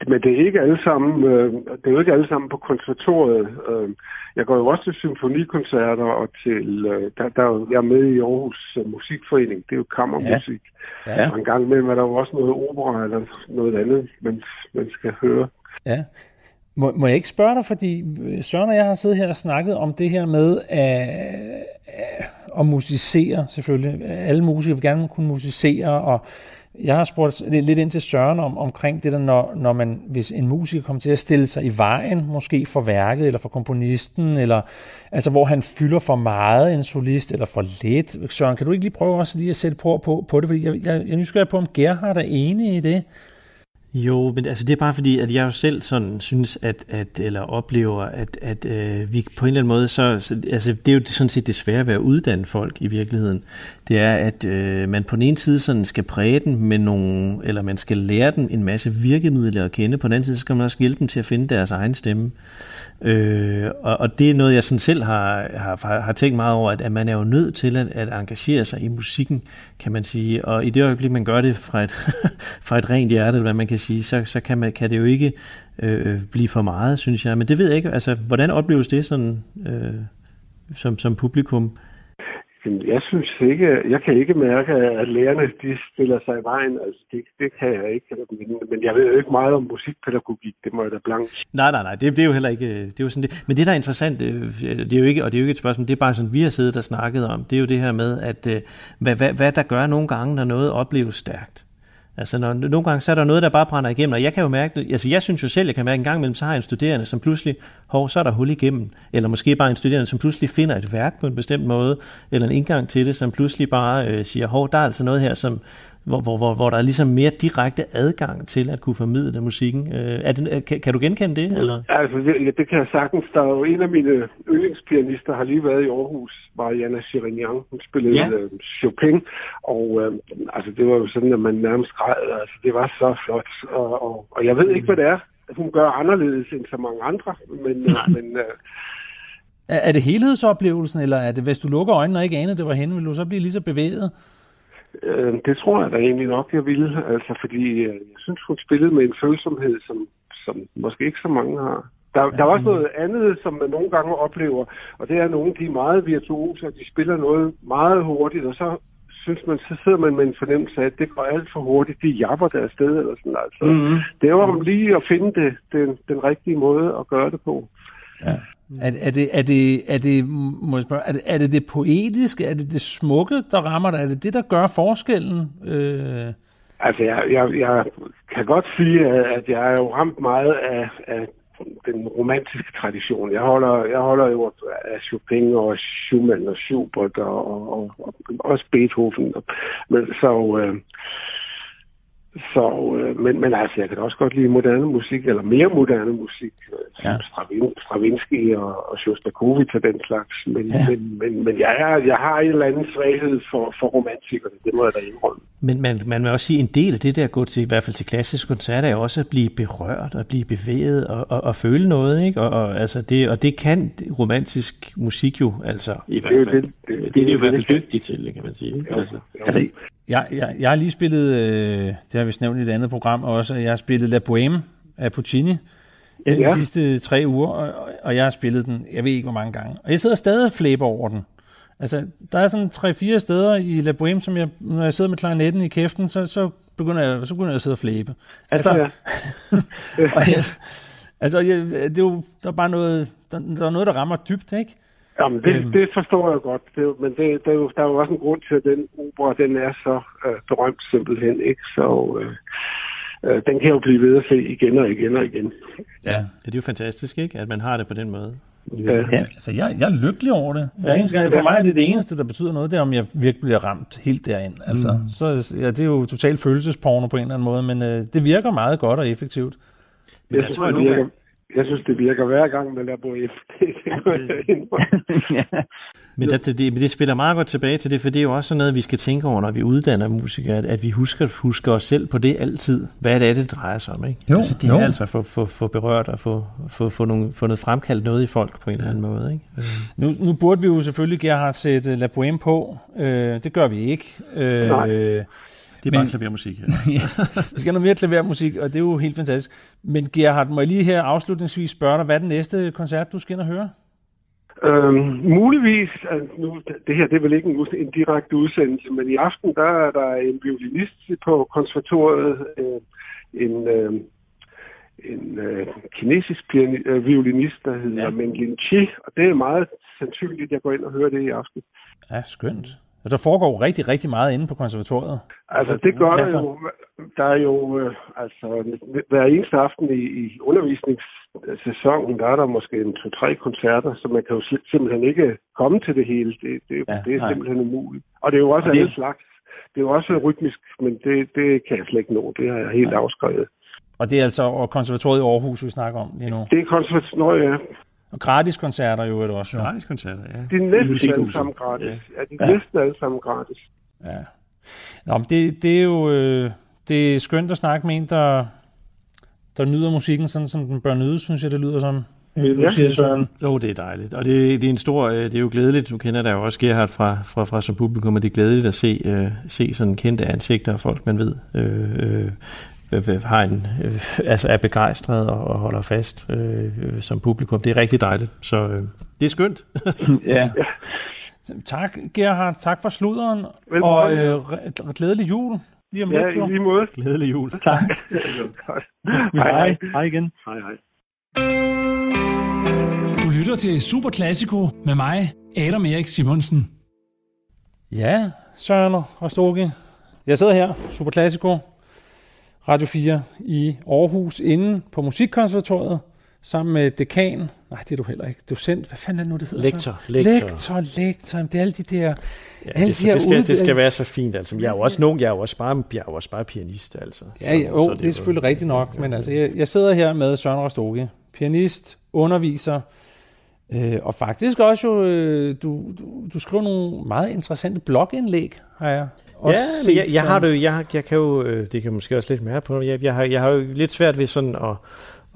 Men det er ikke alle sammen, øh, det er jo ikke alle sammen på konservatoriet. Øh, jeg går jo også til symfonikoncerter og til, øh, der, der, er jo- jeg er med i Aarhus øh, Musikforening, det er jo kammermusik. Ja. Og en gang imellem er der jo også noget opera eller noget andet, man, man skal høre. Ja. Må, må jeg ikke spørge dig, fordi øh, Søren og jeg har siddet her og snakket om det her med at, at, at musicere selvfølgelig. Alle musikere vil gerne kunne musicere, og jeg har spurgt lidt ind til Søren om, omkring det der, når, når man, hvis en musiker kommer til at stille sig i vejen, måske for værket eller for komponisten, eller altså hvor han fylder for meget en solist, eller for lidt. Søren, kan du ikke lige prøve også lige at sætte på, på, på det, fordi jeg, jeg, jeg nysgerrig på, om Gerhard er enig i det? Jo, men altså det er bare fordi, at jeg jo selv sådan synes, at, at eller oplever, at, at øh, vi på en eller anden måde, så, så altså det er jo sådan set det svære ved at uddanne folk i virkeligheden. Det er, at øh, man på den ene side sådan skal præge dem med nogle, eller man skal lære dem en masse virkemidler at kende, på den anden side så skal man også hjælpe dem til at finde deres egen stemme. Øh, og, og det er noget, jeg sådan selv har, har, har tænkt meget over, at, at man er jo nødt til at, at engagere sig i musikken, kan man sige. Og i det øjeblik, man gør det fra et, [LAUGHS] fra et rent hjerte, eller hvad man kan sige, så, så kan, man, kan det jo ikke øh, blive for meget, synes jeg. Men det ved jeg ikke. Altså, hvordan opleves det sådan, øh, som, som publikum? Jamen, Jeg synes ikke, jeg kan ikke mærke, at lærerne de stiller sig i vejen. Altså, det, det kan jeg ikke. Men, men jeg ved jo ikke meget om musikpædagogik, det må jeg da blankt. Nej, nej, nej, det, det er jo heller ikke, øh, det er jo sådan det. Men det, der er interessant, øh, det er jo ikke, og det er jo ikke et spørgsmål, det er bare sådan, vi har siddet og snakket om, det er jo det her med, at øh, hvad, hvad, hvad der gør nogle gange, når noget opleves stærkt. Altså, når, nogle gange så er der noget, der bare brænder igennem, og jeg kan jo mærke det, altså jeg synes jo selv, jeg kan mærke en gang imellem, så har jeg en studerende, som pludselig, hov, så er der hul igennem, eller måske bare en studerende, som pludselig finder et værk på en bestemt måde, eller en indgang til det, som pludselig bare øh, siger, hov, der er altså noget her, som, hvor, hvor, hvor, hvor der er ligesom mere direkte adgang til at kunne formidle musikken. Øh, er det, kan, kan du genkende det? Eller? Altså, det, det kan jeg sagtens. Der er jo en af mine yndlingspianister, har lige været i Aarhus, Mariana Chirignan. Hun spillede Ja. ja. øh, Chopin, og øh, altså, det var jo sådan, at man nærmest græd. Altså, det var så flot, og, og, og jeg ved ikke, hvad det er, hun gør anderledes end så mange andre, men, øh, men øh, Er, er det helhedsoplevelsen, eller er det, hvis du lukker øjnene og ikke anede, det var hende, vil du så blive lige så bevæget? Øh, det tror jeg da egentlig nok, jeg ville. Altså, fordi øh, jeg synes, hun spillede med en følsomhed, som, som måske ikke så mange har. Der, der er også noget andet, som man nogle gange oplever, og det er nogle, de er meget virtuose, og de spiller noget meget hurtigt, og så synes man, så sidder man med en fornemmelse af, at det går alt for hurtigt, de japper der sted eller sådan altså. Mm-hmm. Det er jo om lige at finde det, den, den rigtige måde at gøre det på. Ja. Mm. Er, er, det, er, det, er, det, må jeg spørge, er, det, er det det poetiske, er det det smukke, der rammer dig? Er det det, der gør forskellen? Øh, Altså, jeg, jeg, jeg kan godt sige, at jeg er jo ramt meget af, af den romantiske tradition. Jeg holder, jeg holder jo af Chopin og Schumann og Schubert og, og, og, og også Beethoven. Men så, øh, så øh, men, men altså, jeg kan også godt lide moderne musik, eller mere moderne musik, Ja. ja. Stravin, Stravinsky og, og Shostakovich og den slags. Men, Ja. men, men, men jeg, er, jeg har en eller anden svaghed for, for romantikerne, det må jeg da indrømme. Men man, man vil også sige, en del af det der at gå til, i hvert fald til klassisk koncert, er jo også at blive berørt og blive bevæget og, og, og føle noget, ikke? Og, og, altså det, og det kan romantisk musik jo, altså i hvert Det er jo fald. det- Det, det- det, det er de jo i det- hvert fald det- dygtige til, kan man sige. ikke? Altså. altså, jeg, jeg, jeg har lige spillet, øh, det har vi nævnt i et andet program også, jeg har spillet La Bohème af Puccini ja. de Ja. sidste tre uger, og, og jeg har spillet den, jeg ved ikke hvor mange gange. Og jeg sidder stadig og flæber over den. Altså, der er sådan tre-fire steder i La Bohème, som jeg, når jeg sidder med klarinetten i kæften, så, så, begynder jeg, så begynder jeg at sidde og flæbe. Altså, Ja. [LAUGHS] og jeg, altså jeg, det er jo, der er bare noget, der, der er noget, der rammer dybt, ikke? Jamen, det, Øhm. det forstår jeg godt, det, men det, det er jo, der er jo også en grund til, at den opera, den er så øh, berømt simpelthen, ikke? Så øh, øh, den kan jo blive ved at se igen og igen og igen. Ja. Ja, det er jo fantastisk, ikke? At man har det på den måde. Ja. Ja, altså jeg, jeg er lykkelig over det. Eneste gang. For mig er det det eneste, der betyder noget, det er, om jeg virkelig bliver ramt helt derind. Altså, mm. så, ja, det er jo totalt følelsesporno på en eller anden måde, men øh, det virker meget godt og effektivt. Men Jeg, der tror jeg det nogle virker, gange, jeg synes, det virker hver gang med Labo F. [LAUGHS] Det indrømme. [LAUGHS] Men det, det, det spiller meget godt tilbage til det, for det er jo også sådan noget, vi skal tænke over, når vi uddanner musikere, at, at vi husker, husker os selv på det altid. Hvad det er, det drejer sig om, ikke? Jo, altså, det jo. er altså for, for, for berørt og få, for, for, nogle, få noget fremkaldt noget i folk på en eller anden måde, ikke? Øh, Nu, nu burde vi jo selvfølgelig, Gerhard, sætte La Bohème på. Øh, det gør vi ikke. Øh, Nej. Det er Men- bare klavermusik her. [LAUGHS] vi skal noget mere klavermusik, og det er jo helt fantastisk. Men Gerhard, må jeg lige her afslutningsvis spørge dig, hvad er den næste koncert, du skal ind og høre? Øhm, muligvis, altså, nu, det her det er vel ikke en, en direkte udsendelse, men i aften der er der en violinist på konservatoriet, øh, en, øh, en øh, kinesisk piani- øh, violinist, der hedder Ja. ja. Menglin Chi, og det er meget sandsynligt, at jeg går ind og hører det i aften. Ja, skønt. Og der foregår rigtig, rigtig meget inde på konservatoriet. Altså, det gør der jo. Der er jo, øh, altså, hver eneste aften i, i undervisningssæsonen, der er der måske en to-tre koncerter, så man kan jo sim- simpelthen ikke komme til det hele. Det, det, Ja, ja, det er nej. simpelthen umuligt. Og det er jo også Og det- alle slags. Det er jo også rytmisk, men det, det kan jeg slet ikke nå. Det har jeg helt afskrevet. Og det er altså og konservatoriet i Aarhus, vi snakker om lige nu. Det er konservatoriet, ja. Og gratis koncerter jo er det også. Jo. Gratis koncerter, ja. De er næsten alle sammen gratis. Ja. Ja, de er næsten alle sammen gratis. Ja. Nå, men det, det er jo øh, det er skønt at snakke med en, der, der nyder musikken, sådan som den bør nyde, synes jeg, det lyder som. Øh, du Ja. siger, Søren. Jo, det er dejligt. Og det, det er en stor, øh, det er jo glædeligt, du kender der jo også Gerhard fra, fra, fra som publikum, og det er glædeligt at se, øh, se sådan kendte ansigter af folk, man ved, øh, øh, har en, øh, altså er begejstret og, og holder fast øh, øh, som publikum. Det er rigtig dejligt. Så øh, det er skønt. [LAUGHS] Ja. Tak, Gerhard. Tak for sluderen. Velbekomme. Og øh, re- glædelig jul. Lige om Ja, lidt, i lige måde. Glædelig jul. [LAUGHS] Tak. Godt. [LAUGHS] hej, hej. Hej igen. Hej, hej. Du lytter til Super Classico med mig, Adam Erik Simonsen. Ja, Søren og Stokke. Jeg sidder her, Super Classico, Radio 4 i Aarhus, inde på Musikkonservatoriet, sammen med dekan. Nej, det er du heller ikke. Docent. Hvad fanden er det nu, det hedder? Lektor, så? lektor. Lektor, lektor. Det er alle de der... Ja, alle det, de her det, skal, ude- det skal være så fint. Altså. Jeg er jo også nogen, jeg er jo også bare, jeg er jo også bare pianist. Altså. Ja, ja, jo, så det er selvfølgelig rigtigt nok, men altså, jeg, jeg sidder her med Søren Rostoge, pianist, underviser, øh, og faktisk også jo, øh, du, du, du skriver nogle meget interessante blogindlæg, har jeg også Ja, set. jeg, jeg har det jo, jeg, jeg kan jo, øh, det kan måske også lidt mere på, jeg, jeg, har, jeg har jo lidt svært ved sådan at,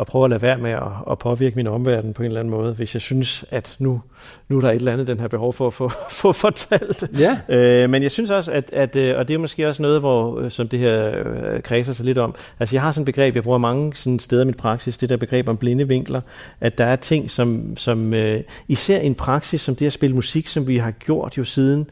at prøve at lade være med at, at påvirke min omverden på en eller anden måde, hvis jeg synes, at nu, nu er der et eller andet, den har behov for at få, [LAUGHS] få fortalt. Ja, Øh, men jeg synes også, at, at øh, og det er måske også noget, hvor, øh, som det her øh, kredser sig lidt om, altså jeg har sådan et begreb, jeg bruger mange sådan steder i mit praksis, det der begreb om blinde vinkler, at der er ting, som, som øh, især i en praksis som det at spille musik, som vi har gjort jo siden,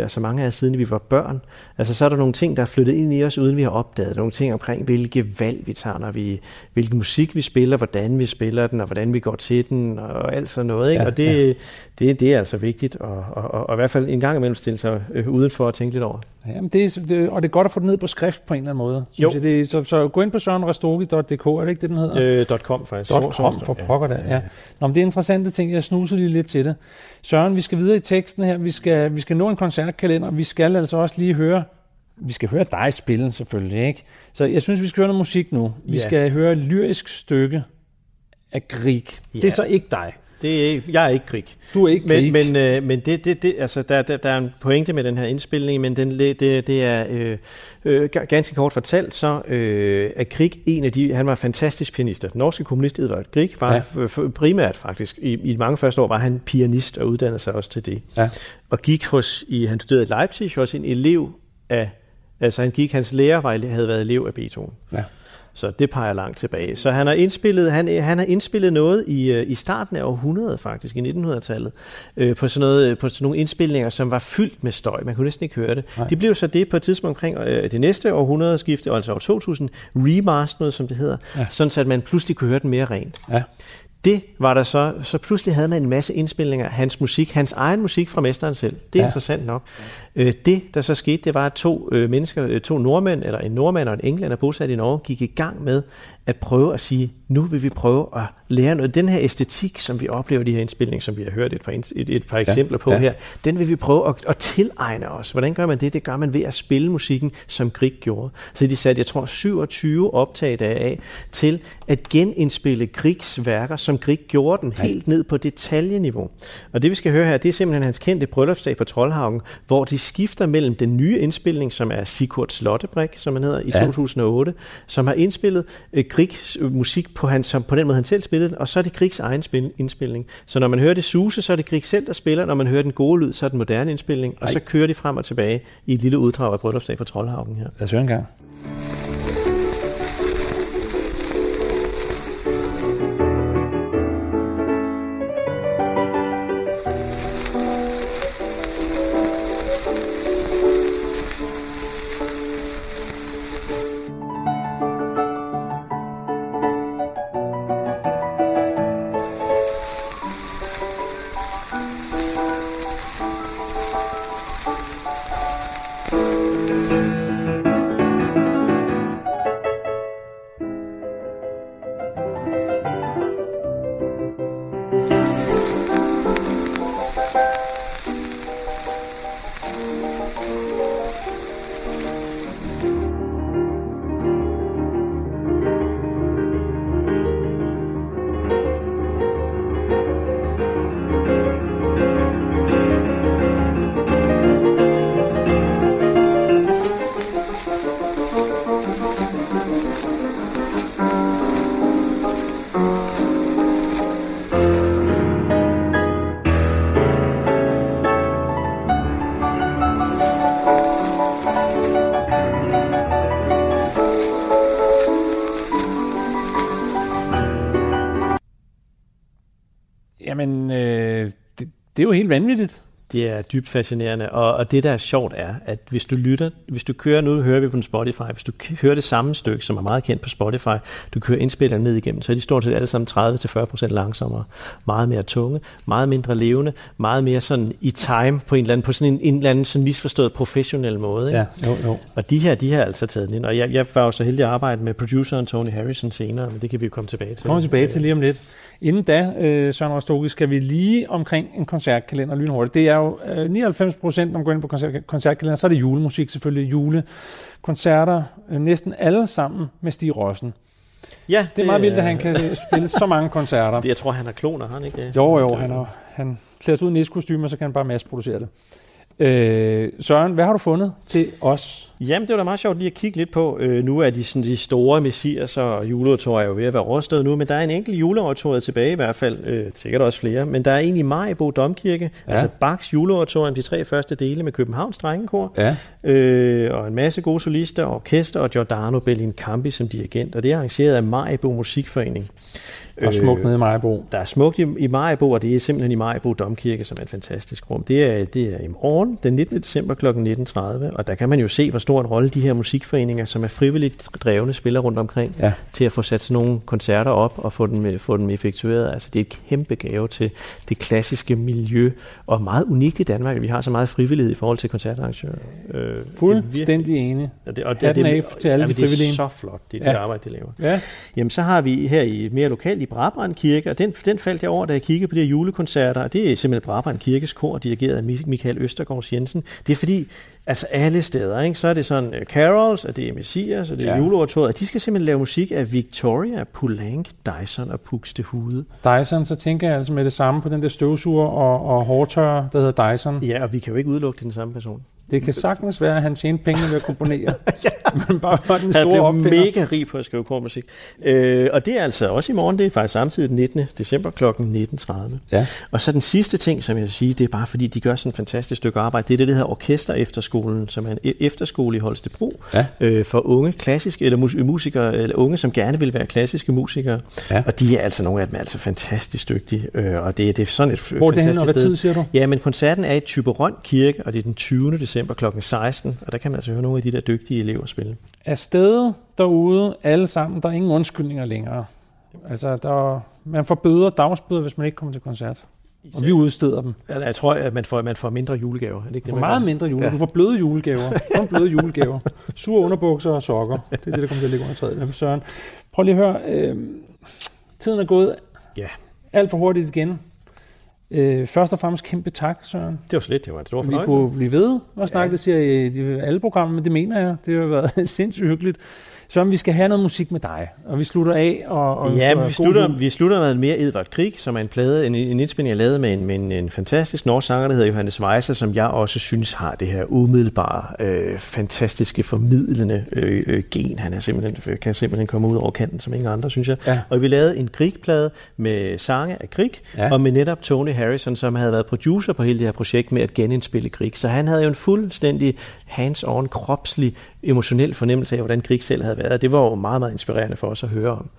ja, så mange af os siden vi var børn, altså så er der nogle ting, der er flyttet ind i os, uden vi har opdaget det. nogle ting omkring, hvilke valg vi tager, når vi, hvilken musik vi spiller, hvordan vi spiller den, og hvordan vi går til den, og alt sådan noget, ikke? Ja, og det, det, det er altså vigtigt, og, og, og, og i hvert fald en gang imellem stille sig øh, udenfor og tænke lidt over. Jamen det, er- det, og det er godt at få det ned på skrift på en eller anden måde. Jo. Jeg, det, er- så, så gå ind på sørenrestogi.dk, er det ikke det, den hedder? Øh, .com faktisk. Dot .com for pokker der, ja. Nå, men det er interessante ting. Jeg snuser lige lidt til det. Søren, vi skal videre i teksten her. Vi skal, vi skal nå en koncertkalender. Vi skal altså også lige høre vi skal høre dig spille selvfølgelig, ikke? Så jeg synes, vi skal høre noget musik nu. Vi Ja. skal høre et lyrisk stykke af Grieg. Det Ja. er så ikke dig. Det er, jeg er ikke krig. Du er ikke Grieg. Men, men, øh, men det, det, det, altså, der, der, der er en pointe med den her indspilning, men den, det, det er øh, øh, ga- ganske kort fortalt, så øh, er Grieg en af de, han var fantastisk pianist. Den norske kommunist Edvard Grieg var Ja. f- primært faktisk, i, i mange første år var han pianist og uddannede sig også til det. Ja. Og gik hos, i, han studerede i Leipzig hos en elev af, altså han gik, hans lærer var, havde været elev af Beethoven. Ja. Så det peger langt tilbage. Så han har indspillet, han, han har indspillet noget i, øh, i starten af århundredet faktisk, i 1900-tallet, øh, på, sådan noget, på sådan nogle indspilninger, som var fyldt med støj. Man kunne næsten ikke høre det. Nej. Det blev så det på et tidspunkt omkring øh, det næste århundredeskifte, altså år 2000, remasteret, som det hedder, ja. sådan så at man pludselig kunne høre den mere rent. Ja. Det var der så, så pludselig havde man en masse indspilninger af hans musik, hans egen musik fra mesteren selv. Det er Ja. ja. interessant nok. Øh, det, der så skete, det var, at to øh, mennesker, øh, to nordmænd, eller en nordmand og en englænder bosat i Norge, gik i gang med at prøve at sige, nu vil vi prøve at lære noget. Den her æstetik, som vi oplever i de her indspilninger, som vi har hørt et par, et, et par eksempler på ja. ja. her, den vil vi prøve at, at tilegne os. Hvordan gør man det? Det gør man ved at spille musikken, som Grieg gjorde. Så de satte, jeg tror, 27 optag af til at genindspille Griegs værker, som Grieg gjorde den helt ned på detaljeniveau. Og det vi skal høre her, det er simpelthen hans kendte bryllupsdag på Trollhagen, hvor de skifter mellem den nye indspilning, som er Sigurd Slottebrik, som han hedder, i Ja. ja. 2008, som har indspillet øh, Griegs øh, musik på, han, som, på den måde, han selv spillede den, og så er det Griegs egen spil, indspilning. Så når man hører det suse, så er det Grieg selv, der spiller. Når man hører den gode lyd, så er det moderne indspilning, og Ej. så kører de frem og tilbage i et lille uddrag af bryllupsdag på Trollhagen her. Lad os høre en gang. Det, er jo helt vanvittigt. Det er dybt fascinerende, og, og det der er sjovt er, at hvis du lytter, hvis du kører, nu hører vi på Spotify, hvis du hører det samme stykke, som er meget kendt på Spotify, du kører indspilleren ned igennem, så er de stort set alle sammen 30-40% langsommere, meget mere tunge, meget mindre levende, meget mere sådan i time på en eller anden, på sådan en, en eller anden sådan misforstået professionel måde. Ikke? Ja, jo, jo. Og de her, de har altså taget ind, og jeg, jeg var jo så heldig at arbejde med produceren Tony Harrison senere, men det kan vi jo komme tilbage til. vi tilbage til lige om lidt. Inden da, øh, Søren Rostogi, skal vi lige omkring en koncertkalender lynhurtigt. Det er jo øh, 99 procent, når man går ind på koncert, koncertkalender, så er det julemusik selvfølgelig. Julekoncerter, øh, næsten alle sammen med Stig Rossen. Ja, Det er meget vildt, at han kan spille så mange koncerter. [LAUGHS] Det, jeg tror, han har kloner, han ikke? det? Jo, jo, han, er, han klæder sig ud i næskostyme, og så kan han bare masseproducere det. Øh, Søren, hvad har du fundet til os? Jamen, det var da meget sjovt lige at kigge lidt på. Øh, nu er de, sådan, de store messias og juleoratorier jo ved at være overstået nu, men der er en enkelt juleoratorie tilbage i hvert fald, øh, sikkert også flere, men der er en i Majbo Domkirke, ja. altså Bachs juleoratorium, de tre første dele med Københavns Drengekor, Ja. øh, og en masse gode solister, orkester og Giordano Bellincampi som dirigent, og det er arrangeret af Majbo Musikforening. Der er smukt nede i Majbo. Der er smukt i, i Majbo, og det er simpelthen i Majbo Domkirke, som er et fantastisk rum. Det er, det er i morgen, den 19. december kl. 19.30, og der kan man jo se, hvor stor en rolle de her musikforeninger, som er frivilligt drevne, spiller rundt omkring, Ja. til at få sat sådan nogle koncerter op og få dem, få dem effektueret. Altså, det er et kæmpe gave til det klassiske miljø, og meget unikt i Danmark, at vi har så meget frivillighed i forhold til koncertarrangører. Øh, det Fuldstændig enig. Ja, det, og Hatten af til alle de det frivillige. er så flot, det, det Ja. arbejde, de laver. Ja, Jamen, så har vi her i mere lokalt i Brabrand Kirke, og den, den faldt jeg over, da jeg kiggede på de her julekoncerter, og det er simpelthen Brabrand Kirkes kor, dirigeret af Mi- Michael Østergaards Jensen. Det er fordi, altså alle steder, ikke? så er det sådan uh, carols, og det er Messias, og det er Ja. juleoratoriet, og de skal simpelthen lave musik af Victoria, Poulenc, Dyson og Hude. Dyson, så tænker jeg altså med det samme på den der støvsuger og, og hårtørrer, der hedder Dyson. Ja, og vi kan jo ikke udelukke den samme person. Det kan sagtens være, at han tjente penge ved at komponere. [LAUGHS] Men bare var den Han store blev opfinder. mega rig på at skrive kormusik. Øh, og det er altså også i morgen, det er faktisk samtidig den 19. december kl. 19.30. Ja. Og så den sidste ting, som jeg vil sige, det er bare fordi, de gør sådan et fantastisk stykke arbejde. Det er det, der hedder Orkester Efterskolen, som er en e- efterskole i Holstebro Ja. øh, for unge klassiske, eller mus- musikere, eller unge, som gerne vil være klassiske musikere. Ja. Og de er altså, nogle af dem er altså fantastisk dygtige. Øh, og det, det er sådan et Hvor det fantastisk og hvad sted. tid siger du? Ja, men koncerten er i Typerøn Kirke, og det er den 20. december kl. 16, og der kan man altså høre nogle af de der dygtige elever spille. Afsted derude, alle sammen, der er ingen undskyldninger længere. Altså, der, man får bøder, dagsbøder, hvis man ikke kommer til koncert. Og vi udsteder dem. Eller jeg tror, at man får, man får mindre julegaver. Er det ikke Du det, får man meget gør? mindre jule. Ja. Du får bløde julegaver. [LAUGHS] Kun bløde julegaver. Sure underbukser og sokker. Det er det, der kommer til at ligge under træet. Jamen, Søren, prøv lige at høre. Øh, tiden er gået Ja. alt for hurtigt igen. Øh, først og fremmest kæmpe tak, Søren. Det var så lidt, det var en stor Vi fornøjelse. kunne blive ved og snakke, Ja. det siger i de- alle programmer, men det mener jeg. Det har været [LAUGHS] sindssygt hyggeligt. Søren, vi skal have noget musik med dig, og vi slutter af. Og, og Ja, vi slutter, vi slutter med mere Edvard Grieg, som er en plade, en, en indspilning, jeg lavede med en, med en, en fantastisk norsk sanger, der hedder Johannes Weiser, som jeg også synes har det her umiddelbare, øh, fantastiske, formidlende øh, øh, gen. Han er simpelthen, kan simpelthen komme ud over kanten som ingen andre, synes jeg. Ja. Og vi lavede en Grieg-plade med sange af Grieg, ja. og med netop Tony Harrison, som havde været producer på hele det her projekt med at genindspille Grieg. Så han havde jo en fuldstændig hands-on, kropslig, emotionel fornemmelse af, hvordan Grieg selv havde været. Det var jo meget, meget inspirerende for os at høre om.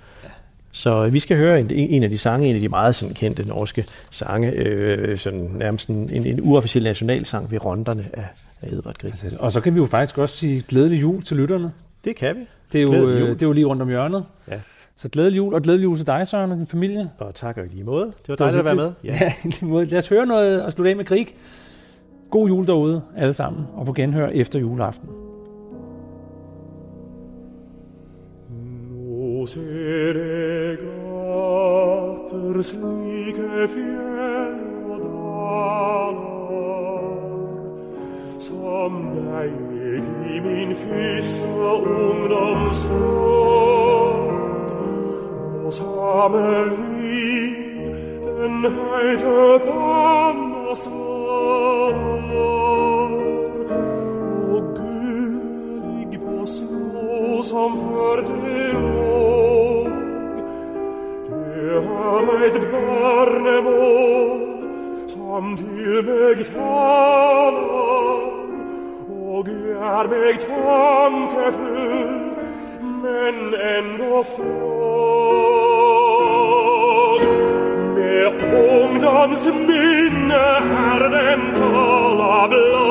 Så vi skal høre en, en af de sange, en af de meget sådan kendte norske sange, øh, sådan nærmest en, en, en uofficiel nationalsang ved ronderne af, af Edvard Grieg. Og så kan vi jo faktisk også sige glædelig jul til lytterne. Det kan vi. Det er jo, øh, det er jo lige rundt om hjørnet. Ja. Så glædelig jul, og glædelig jul til dig, Søren, og din familie. Og tak og i lige måde. Det var dejligt at være med. Ja, [LAUGHS] i lige måde. Lad os høre noget og slutte af med krig. God jul derude, alle sammen, og på genhør efter juleaften. sere gatter slike fjell og dalar Som deg i min første ungdomssorg Og samme vind som før det låg. Det er et barnemål som til meg taler, og er meg tankefull, men enda fråg. Med ungdoms um minne er den tala blå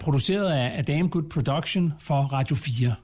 produceret af Adam Good Production for Radio 4.